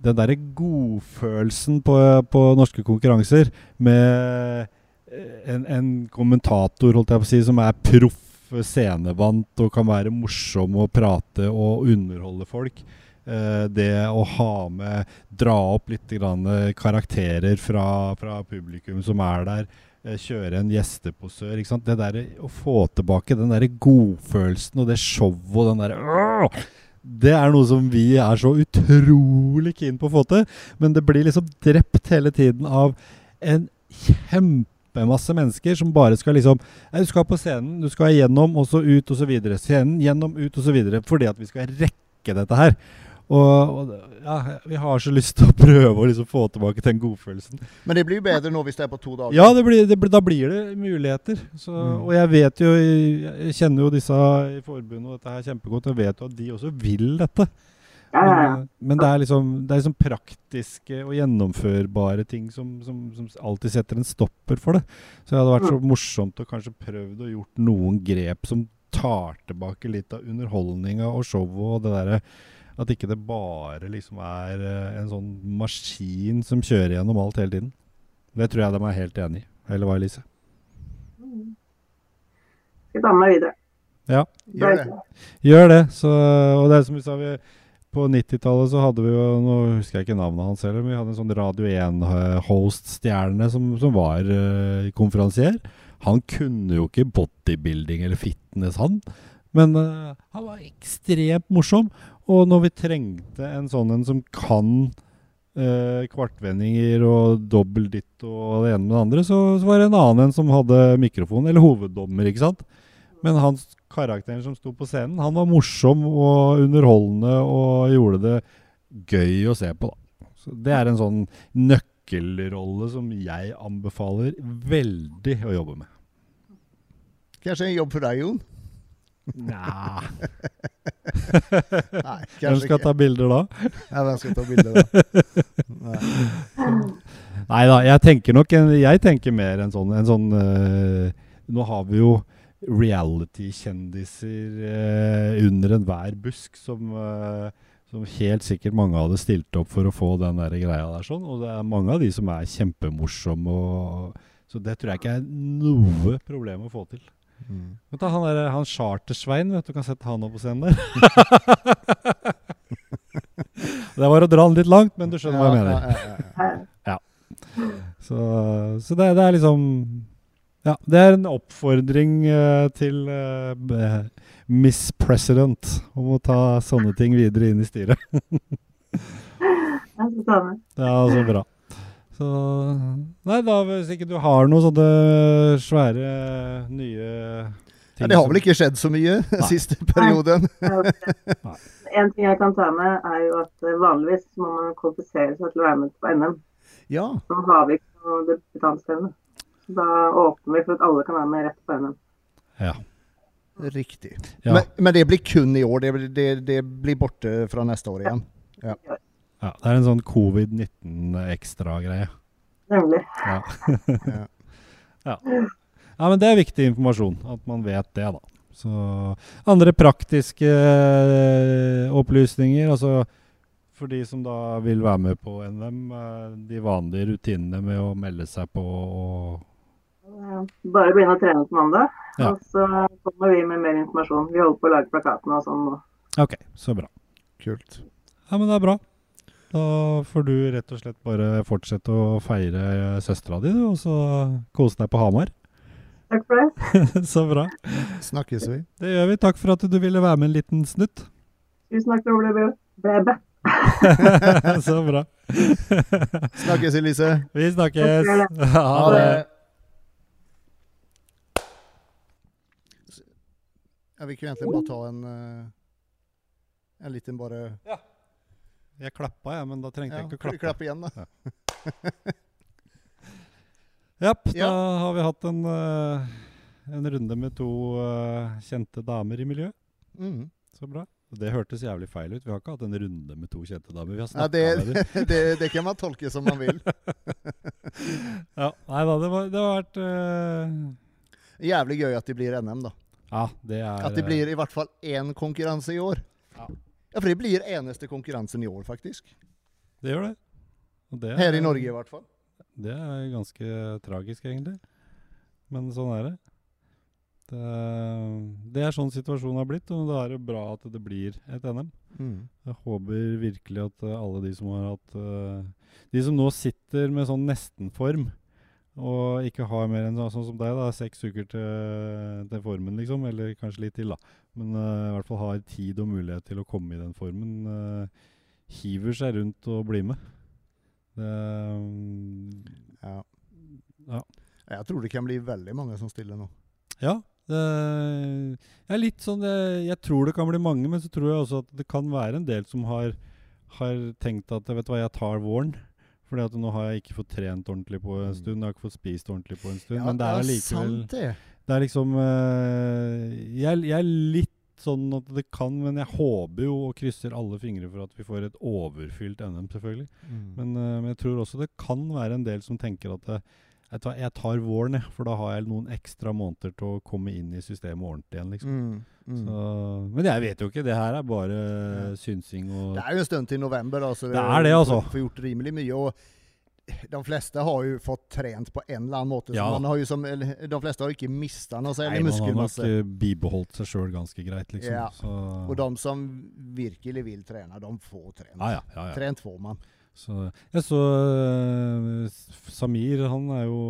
den derre godfølelsen på, på, norske konkurranser med eh, en, en, kommentator holdt jeg på å si, som er proff scenevant og kan være morsom og prate og underholde folk. Eh, det å ha med Dra opp litt grann karakterer fra, fra publikum som er der. Eh, kjøre en gjesteposør. Ikke sant? Det der, Å få tilbake den der godfølelsen og det showet og den derre det er noe som vi er så utrolig keen på å få til. Men det blir liksom drept hele tiden av en kjempemasse mennesker som bare skal liksom Du skal på scenen, du skal gjennom, og så ut, og så videre. Scenen, gjennom, ut, og så videre. Fordi at vi skal rekke dette her. Og, og, ja, vi har så lyst til å prøve å liksom få tilbake den godfølelsen. Men det blir jo bedre nå hvis det er på to dager? Ja, det blir, det, da blir det muligheter. Så, mm. Og jeg vet jo, jeg kjenner jo disse i forbundet og dette her kjempegodt. Jeg vet jo at de også vil dette. Men, men det, er liksom, det er liksom praktiske og gjennomførbare ting som, som, som, alltid setter en stopper for det. Så det hadde vært så mm. morsomt å kanskje prøvd å gjort noen grep som tar tilbake litt av underholdninga og showet og det derre at ikke det bare liksom er eh, en sånn maskin som kjører gjennom alt hele tiden. Det tror jeg de er helt enig i. Eller hva, Elise? skal ta med meg videre. Ja. Gjør det. Gjør det. Så, og det er som vi sa, vi, på 90-tallet så hadde vi jo Nå husker jeg ikke navnet hans heller, men vi hadde en sånn Radio 1-host-stjerne som, som, var uh, konferansier. Han kunne jo ikke bodybuilding eller fitness, han. Men uh, han var ekstremt morsom. Og når vi trengte en sånn en som kan eh, kvartvendinger og dobbel ditt og det ene med det andre, så, så, var det en annen en som hadde mikrofon, eller hoveddommer, ikke sant. Men hans karakteren som sto på scenen, han var morsom og underholdende og gjorde det gøy å se på, da. Så det er en sånn nøkkelrolle som jeg anbefaler veldig å jobbe med. Kanskje en jobb for deg, Jon? Nja Nei, Hvem skal ikke. ta bilder da? Ja, hvem skal ta bilder da? Nei da, jeg tenker nok en, Jeg tenker mer en sånn, en sånn uh, Nå har vi jo reality-kjendiser uh, under enhver busk som, uh, som helt sikkert mange hadde stilt opp for å få den der greia der. sånn, Og det er mange av de som er kjempemorsomme. Og, så det tror jeg ikke er noe problem å få til. Mm. Ta, han, der, han Chartersvein, vet du kan sette han opp på scenen der. det var å dra han litt langt, men du skjønner ja, hva jeg mener. Ja, Så, så det, det, er liksom Ja, det er en oppfordring uh, til uh, Miss President om å ta sånne ting videre inn i styret. ja, så bra. Så Nei, da hvis ikke du har noen sånne svære, nye ting ja, Det har vel ikke skjedd så mye den siste perioden? en ting jeg kan ta med, er jo at eh, vanligvis må man kvalifisere seg til å være med på NM. Ja. Så har vi ikke noe debutantstevne. Da åpner vi for at alle kan være med rett på NM. Ja. Riktig. Ja. Men, men, det blir kun i år? Det, det, det blir borte fra neste år igjen? Ja. Ja, Det er en sånn covid-19-ekstra-greie. Nemlig. Ja. ja. ja. men det er viktig informasjon, at man vet det, da. Så andre praktiske eh, opplysninger, altså for de som da vil være med på NM, eh, de vanlige rutinene med å melde seg på og Bare begynne å trene på mandag, ja. og så kommer vi med mer informasjon. Vi holder på å lage plakatene og sånn nå. OK, så bra. Kult. Ja, men det er bra. Da får du rett og slett bare fortsette å feire søstera di, og så kose deg på Hamar. Takk for det. så bra. Snakkes vi. Det gjør vi. Takk for at du ville være med en liten snutt. Tusen takk for det, Bebe. så bra. snakkes, Elise. Vi snakkes. Ha det. Ja, vi kunne egentlig bare ta en, eh, en liten bare ja. Jeg klappa, jeg, men da trengte ja, jeg ikke å klappe. Klapp igjen, da. Japp, ja. da har vi hatt en, uh, en runde med to uh, kjente damer i miljøet. Mm. Så bra. Det hørtes jævlig feil ut. Vi har ikke hatt en runde med to kjente damer. Vi har ja, det, med dem. det, det, kan man tolke som man vil. ja, nei da, det, var, det har vært uh... Jævlig gøy at de blir NM, da. Ja, det er... At det blir i hvert fall én konkurranse i år. Ja. Ja, for det blir eneste konkurransen i år, faktisk. Det gjør det. det er, Her i Norge, i hvert fall. Det er ganske tragisk, egentlig. Men sånn er det. Det, det er sånn situasjonen har blitt, og da er det bra at det blir et NM. Mm. Jeg håper virkelig at alle de som har hatt uh, De som nå sitter med sånn nestenform, og ikke har mer enn sånn som deg, da, seks uker til, til, formen, liksom. Eller kanskje litt til, da. Men uh, i hvert fall har tid og mulighet til å komme i den formen. Uh, hiver seg rundt og blir med. Det, um, ja. ja. Jeg tror det kan bli veldig mange som stiller nå. Ja. Det, jeg er litt sånn jeg, jeg, tror det kan bli mange, men så tror jeg også at det kan være en del som har, har tenkt at vet du hva, jeg tar våren. Fordi at nå har jeg ikke fått trent ordentlig på en mm. stund. Jeg har ikke fått spist ordentlig på en stund. Ja, men det er likevel det. Det. er liksom uh, jeg, jeg, er litt sånn at det kan, men jeg håper jo og krysser alle fingre for at vi får et overfylt NM, selvfølgelig. Mm. Men, uh, men, jeg tror også det kan være en del som tenker at uh, jeg tar våren, jeg, for da har jeg noen ekstra måneder til å komme inn i systemet ordentlig igjen. liksom. Mm. Mm. Så, men jeg vet jo ikke. Det her er bare synsing og Det er jo en stund til november. så det er det, altså. Får gjort rimelig mye. og de fleste har jo fått trent på en eller annen måte. Ja. man har jo som, de fleste har ikke mista noe særlig muskelmasse. Man har nok bibeholdt seg sjøl ganske greit, liksom. Ja. Og de som virkelig vil trene, de får trent. Ja, ja, trent får man. Så, jeg så uh, Samir, han er jo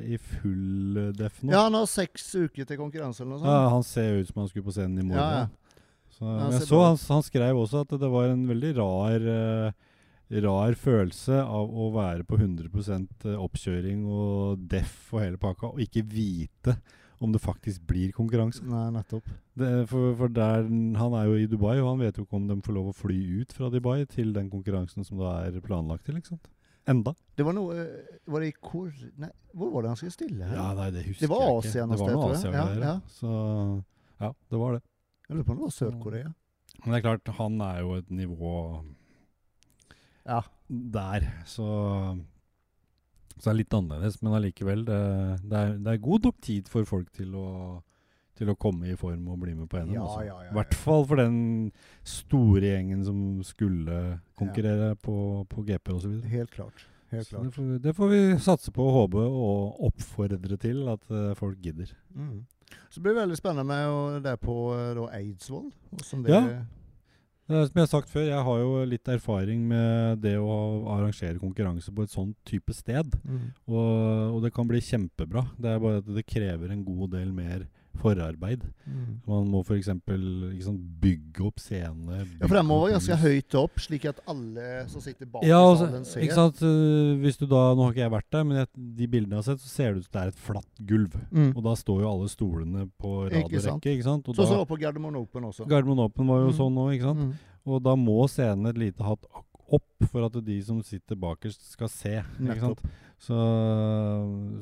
i full def nå. Ja, han har seks uker til konkurranse eller noe sånt. Ja, Han ser ut som han skulle på scenen i morgen. Ja, ja. Så, jeg så han, han, skrev også at det var en veldig rar uh, rar følelse av å være på 100 eh, oppkjøring og deff og hele pakka, og ikke vite om det faktisk blir konkurranse. Nei, nettopp. Det, for, for der, Han er jo i Dubai, og han vet jo ikke om de får lov å fly ut fra Dubai til den konkurransen som da er planlagt til. ikke sant? Enda. Det var noe Var det i Kor... Nei, hvor var det han skulle stille? Her? Ja, nei, Det husker det var jeg ikke. Det var noe Asia ja, ja. Så ja, det var det. Jeg lurer på om det var Sør-Korea. Men det er klart, han er jo et nivå ja. der. Så, så det er litt annerledes, men allikevel. Det, det, er, det, er, god nok tid for folk til å, til å komme i form og bli med på NM. Ja, ja, ja, I hvert fall for den store gjengen som skulle konkurrere på, på GP osv. Helt klart. Helt klart. Det får, det, får, vi satse på håpe og oppfordre til at uh, folk gidder. Mm. Så blir veldig spennende med det på uh, Eidsvoll. ja. Som jeg har sagt før, jeg har jo litt erfaring med det å arrangere konkurranse på et sånt type sted. Mm. Og, og, det kan bli kjempebra. Det er bare at det krever en god del mer forarbeid. Mm. Man må f.eks. Liksom, bygge opp scenene. Ja, for den må være ganske høyt opp, slik at alle som sitter bak ja, altså, salen, ser. Ikke sant? Eh, hvis du da, Nå har ikke jeg vært der, men jeg, de bildene jeg har sett, så ser det ut som det er et flatt gulv. Mm. Og da står jo alle stolene på rad og rekke. ikke sant? Og så så på Gardermoen Open også. Gardermoen Open var jo mm. sånn òg, ikke sant. Mm. Og da må scenen et lite hatt opp for at de som sitter bakerst, skal se. ikke sant? Så,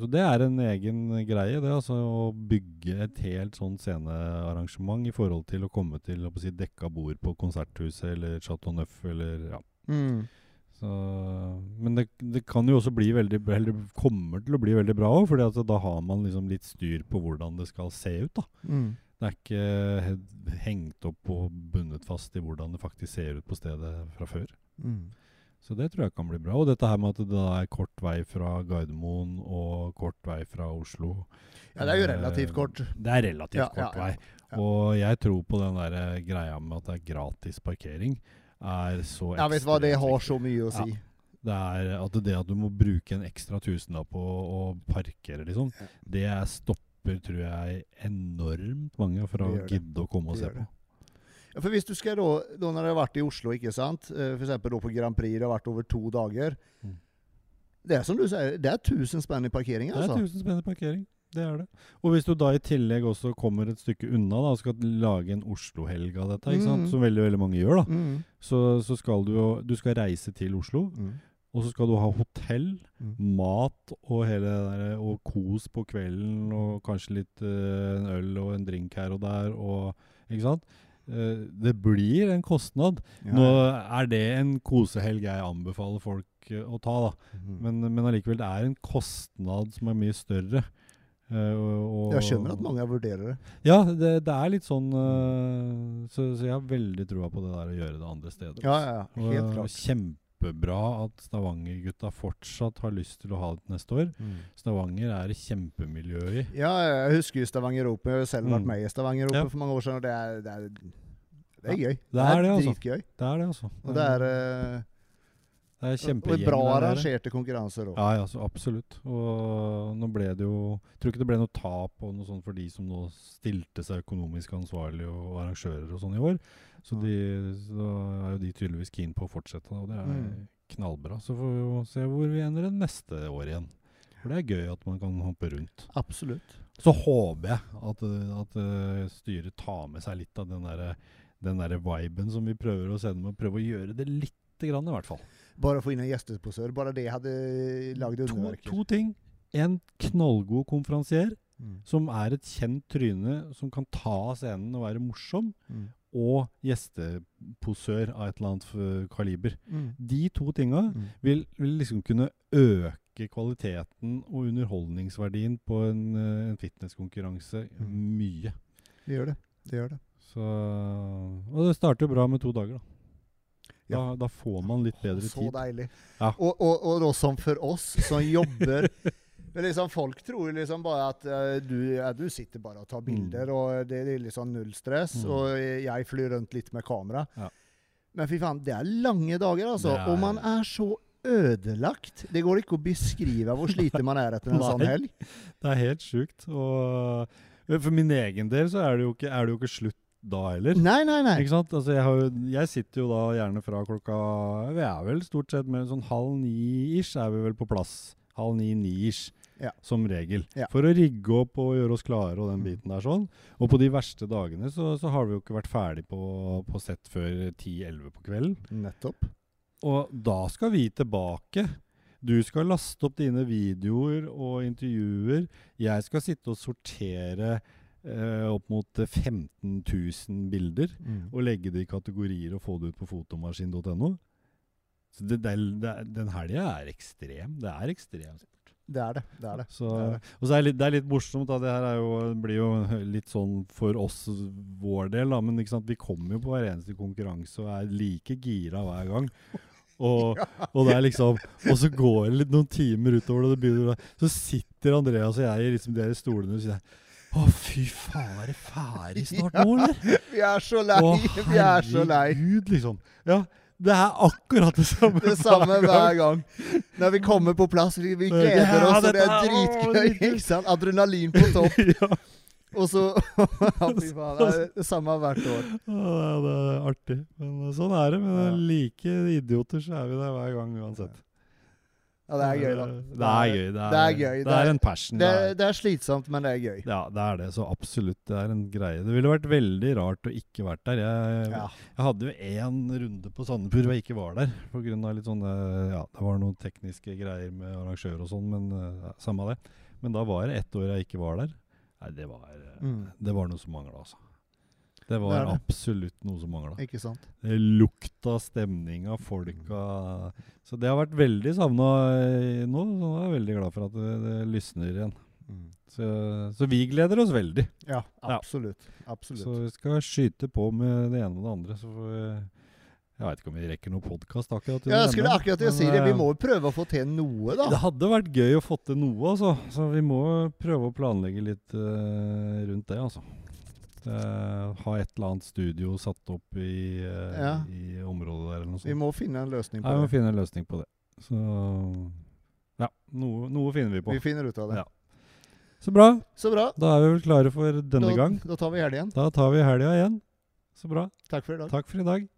så, det er en egen greie, det. altså Å bygge et helt sånn scenearrangement i forhold til å komme til å si, dekka bord på Konserthuset eller Chateau Neuf eller ja. Mm. Så, men det, det, kan jo også bli veldig eller kommer til å bli veldig bra òg, for da har man liksom litt styr på hvordan det skal se ut. da. Mm. Det er ikke hengt opp og bundet fast i hvordan det faktisk ser ut på stedet fra før. Mm. Så det tror jeg kan bli bra. Og dette her med at det er kort vei fra Gardermoen og kort vei fra Oslo. Ja, det er jo relativt kort. Eh, det er relativt ja, kort ja, ja, vei. Og jeg tror på den der eh, greia med at det er gratis parkering, er så Ja, vet du hva, det har så mye å si. Det er at det at du må bruke en ekstra tusenlapp på å parkere, liksom, det stopper, tror jeg, enormt mange fra å gidde å komme og se på. Ja, for hvis du skal da, da når du har vært i Oslo, ikke sant, eh, f.eks. på Grand Prix, det har vært over to dager mm. Det er som du sier, det er 1000 spenn i parkering, altså. Det er 1000 spenn i parkering. Det er det. Og hvis du da i tillegg også kommer et stykke unna da, og skal lage en Oslo-helg av dette, ikke sant? Mm. som veldig veldig mange gjør, da, mm. så, så, skal du jo Du skal reise til Oslo. Mm. Og så skal du ha hotell, mm. mat og hele det der, og kos på kvelden, og kanskje litt uh, en øl og en drink her og der, og Ikke sant? Uh, det blir en kostnad. Ja. Nå er det en kosehelg jeg anbefaler folk uh, å ta, da. Mm. Men, men allikevel, det er en kostnad som er mye større. Uh, og, jeg skjønner at mange vurderer det. Ja, det, det er litt sånn så, så, jeg har veldig troa på det der å gjøre det andre steder. Ja, ja, helt klart. Kjempebra at Stavanger-gutta fortsatt har lyst til å ha det neste år. Mm. Stavanger er det kjempemiljø i. Ja, jeg husker jo Stavanger Open. Jeg har selv vært mm. med i Stavanger Open ja. for mange år siden. og det er, det er, det er gøy. Det er, det er altså. dritgøy. Det er det, altså. Og det er... Uh, det er Og bra arrangerte konkurranser òg. Ja, ja, så absolutt. Og nå ble det jo Jeg tror ikke det ble noe tap og noe sånt for de som nå stilte seg økonomisk ansvarlig og arrangører og sånn i år. Så, de, så er jo de tydeligvis keen på å fortsette, og det er mm. knallbra. Så får vi jo se hvor vi ender neste år igjen. For det er gøy at man kan hoppe rundt. Absolutt. Så håper jeg at, at uh, styret tar med seg litt av den der, den der viben som vi prøver å sende med, prøve å gjøre det lite grann, i hvert fall. Bare å få inn en gjesteposør. Bare det hadde lagd underverker. To, to ting. En knallgod konferansier, mm. som er et kjent tryne, som kan ta scenen og være morsom. Mm. Og gjesteposør av et eller annet kaliber. Mm. De to tinga mm. vil, vil, liksom kunne øke kvaliteten og underholdningsverdien på en, eh, en fitnesskonkurranse mm. mye. Det gjør det. Det gjør det. Så, og det starter bra med to dager, da. Da, da, får man litt bedre så tid. Så deilig. Ja. Og, og, og som for oss som jobber liksom, Folk tror liksom bare at uh, du, ja, du, sitter bare og tar mm. bilder, mm. og det er liksom null stress. Mm. Og jeg flyr rundt litt med kamera. Ja. Men fy faen, det er lange dager, altså. Er... Og man er så ødelagt. Det går ikke å beskrive hvor sliten man er etter en sånn helg. Det er helt sjukt. Og for min egen del så er det jo ikke, det jo ikke slutt da heller. Nei, nei, nei. Ikke sant? Altså, jeg, jeg, sitter jo da gjerne fra klokka Vi er vel stort sett med sånn halv ni-ish er vi vel på plass. Halv ni-ni-ish. Ja. Som regel. Ja. For å rigge opp og gjøre oss klare og den mm. biten der sånn. Og på de verste dagene så, så har vi jo ikke vært ferdig på, på sett før 10-11 på kvelden. Nettopp. Og da skal vi tilbake. Du skal laste opp dine videoer og intervjuer. Jeg skal sitte og sortere eh, opp mot 15 000 bilder mm. og legge det i kategorier og få det ut på fotomaskin.no. Så det, det, det, den helga er ekstrem. Det er ekstremt. Det er det. det, er det. Så, det, er det. Og så er det, litt, det er litt morsomt. da, Det her jo, blir jo litt sånn for oss, vår del. da, Men vi kommer jo på hver eneste konkurranse og er like gira hver gang. Og, og, det liksom Og så går det litt noen timer utover, og det begynner, så sitter Andreas og jeg i liksom de stolene og sier å, fy faen, er det ferdig snart nå, eller? Vi er så lei. Å, vi er så lei. Herregud, liksom. Ja, det er akkurat det samme. Det samme hver gang. Når vi kommer på plass, vi, vi gleder oss, og det er dritgøy. ikke sant? Adrenalin på topp. ja. Og så Fy faen. Det er det samme hvert år. Ja, det er artig. Men sånn er det. Men like idioter så er vi der hver gang uansett. Ja, det er gøy, da. Det er gøy. Det er, det er gøy. Det er en passion. Det, det, er slitsomt, men det er gøy. Ja, det er det. Så absolutt. Det er en greie. Det ville vært veldig rart å ikke vært der. Jeg, ja. jeg hadde jo én runde på Sandefjord hvor jeg ikke var der. På grunn av litt sånne Ja, det var noen tekniske greier med arrangør og sånn, men ja, samme det. Men da var det ett år jeg ikke var der. Nei, det var, mm. det var noe som mangla, altså. Det var det det. absolutt noe som mangla. Ikke sant? Det lukta, stemninga, folka Så det har vært veldig savna nå. Så jeg er veldig glad for at det, det lysner igjen. Mm. Så, så, vi gleder oss veldig. Ja, absolutt. Ja. absolutt. Så vi skal skyte på med det ene og det andre. Så får vi jeg veit ikke om vi rekker noen podkast akkurat. Ja, jeg skulle akkurat si det. Vi må jo prøve å få til noe, da. Det hadde vært gøy å få til noe, altså. Så vi må prøve å planlegge litt uh, rundt det, altså. Uh, ha et eller annet studio satt opp i, uh, ja. i området der eller noe sånt. Vi må finne en løsning på ja, det. Vi må finne en løsning på det. Så ja, noe, noe finner vi på. Vi finner ut av det. Ja. Så bra. Så bra. Da er vi vel klare for denne da, gang. Da tar vi helga igjen. Da tar vi helga igjen. Så bra. Takk for i dag. Takk for i dag.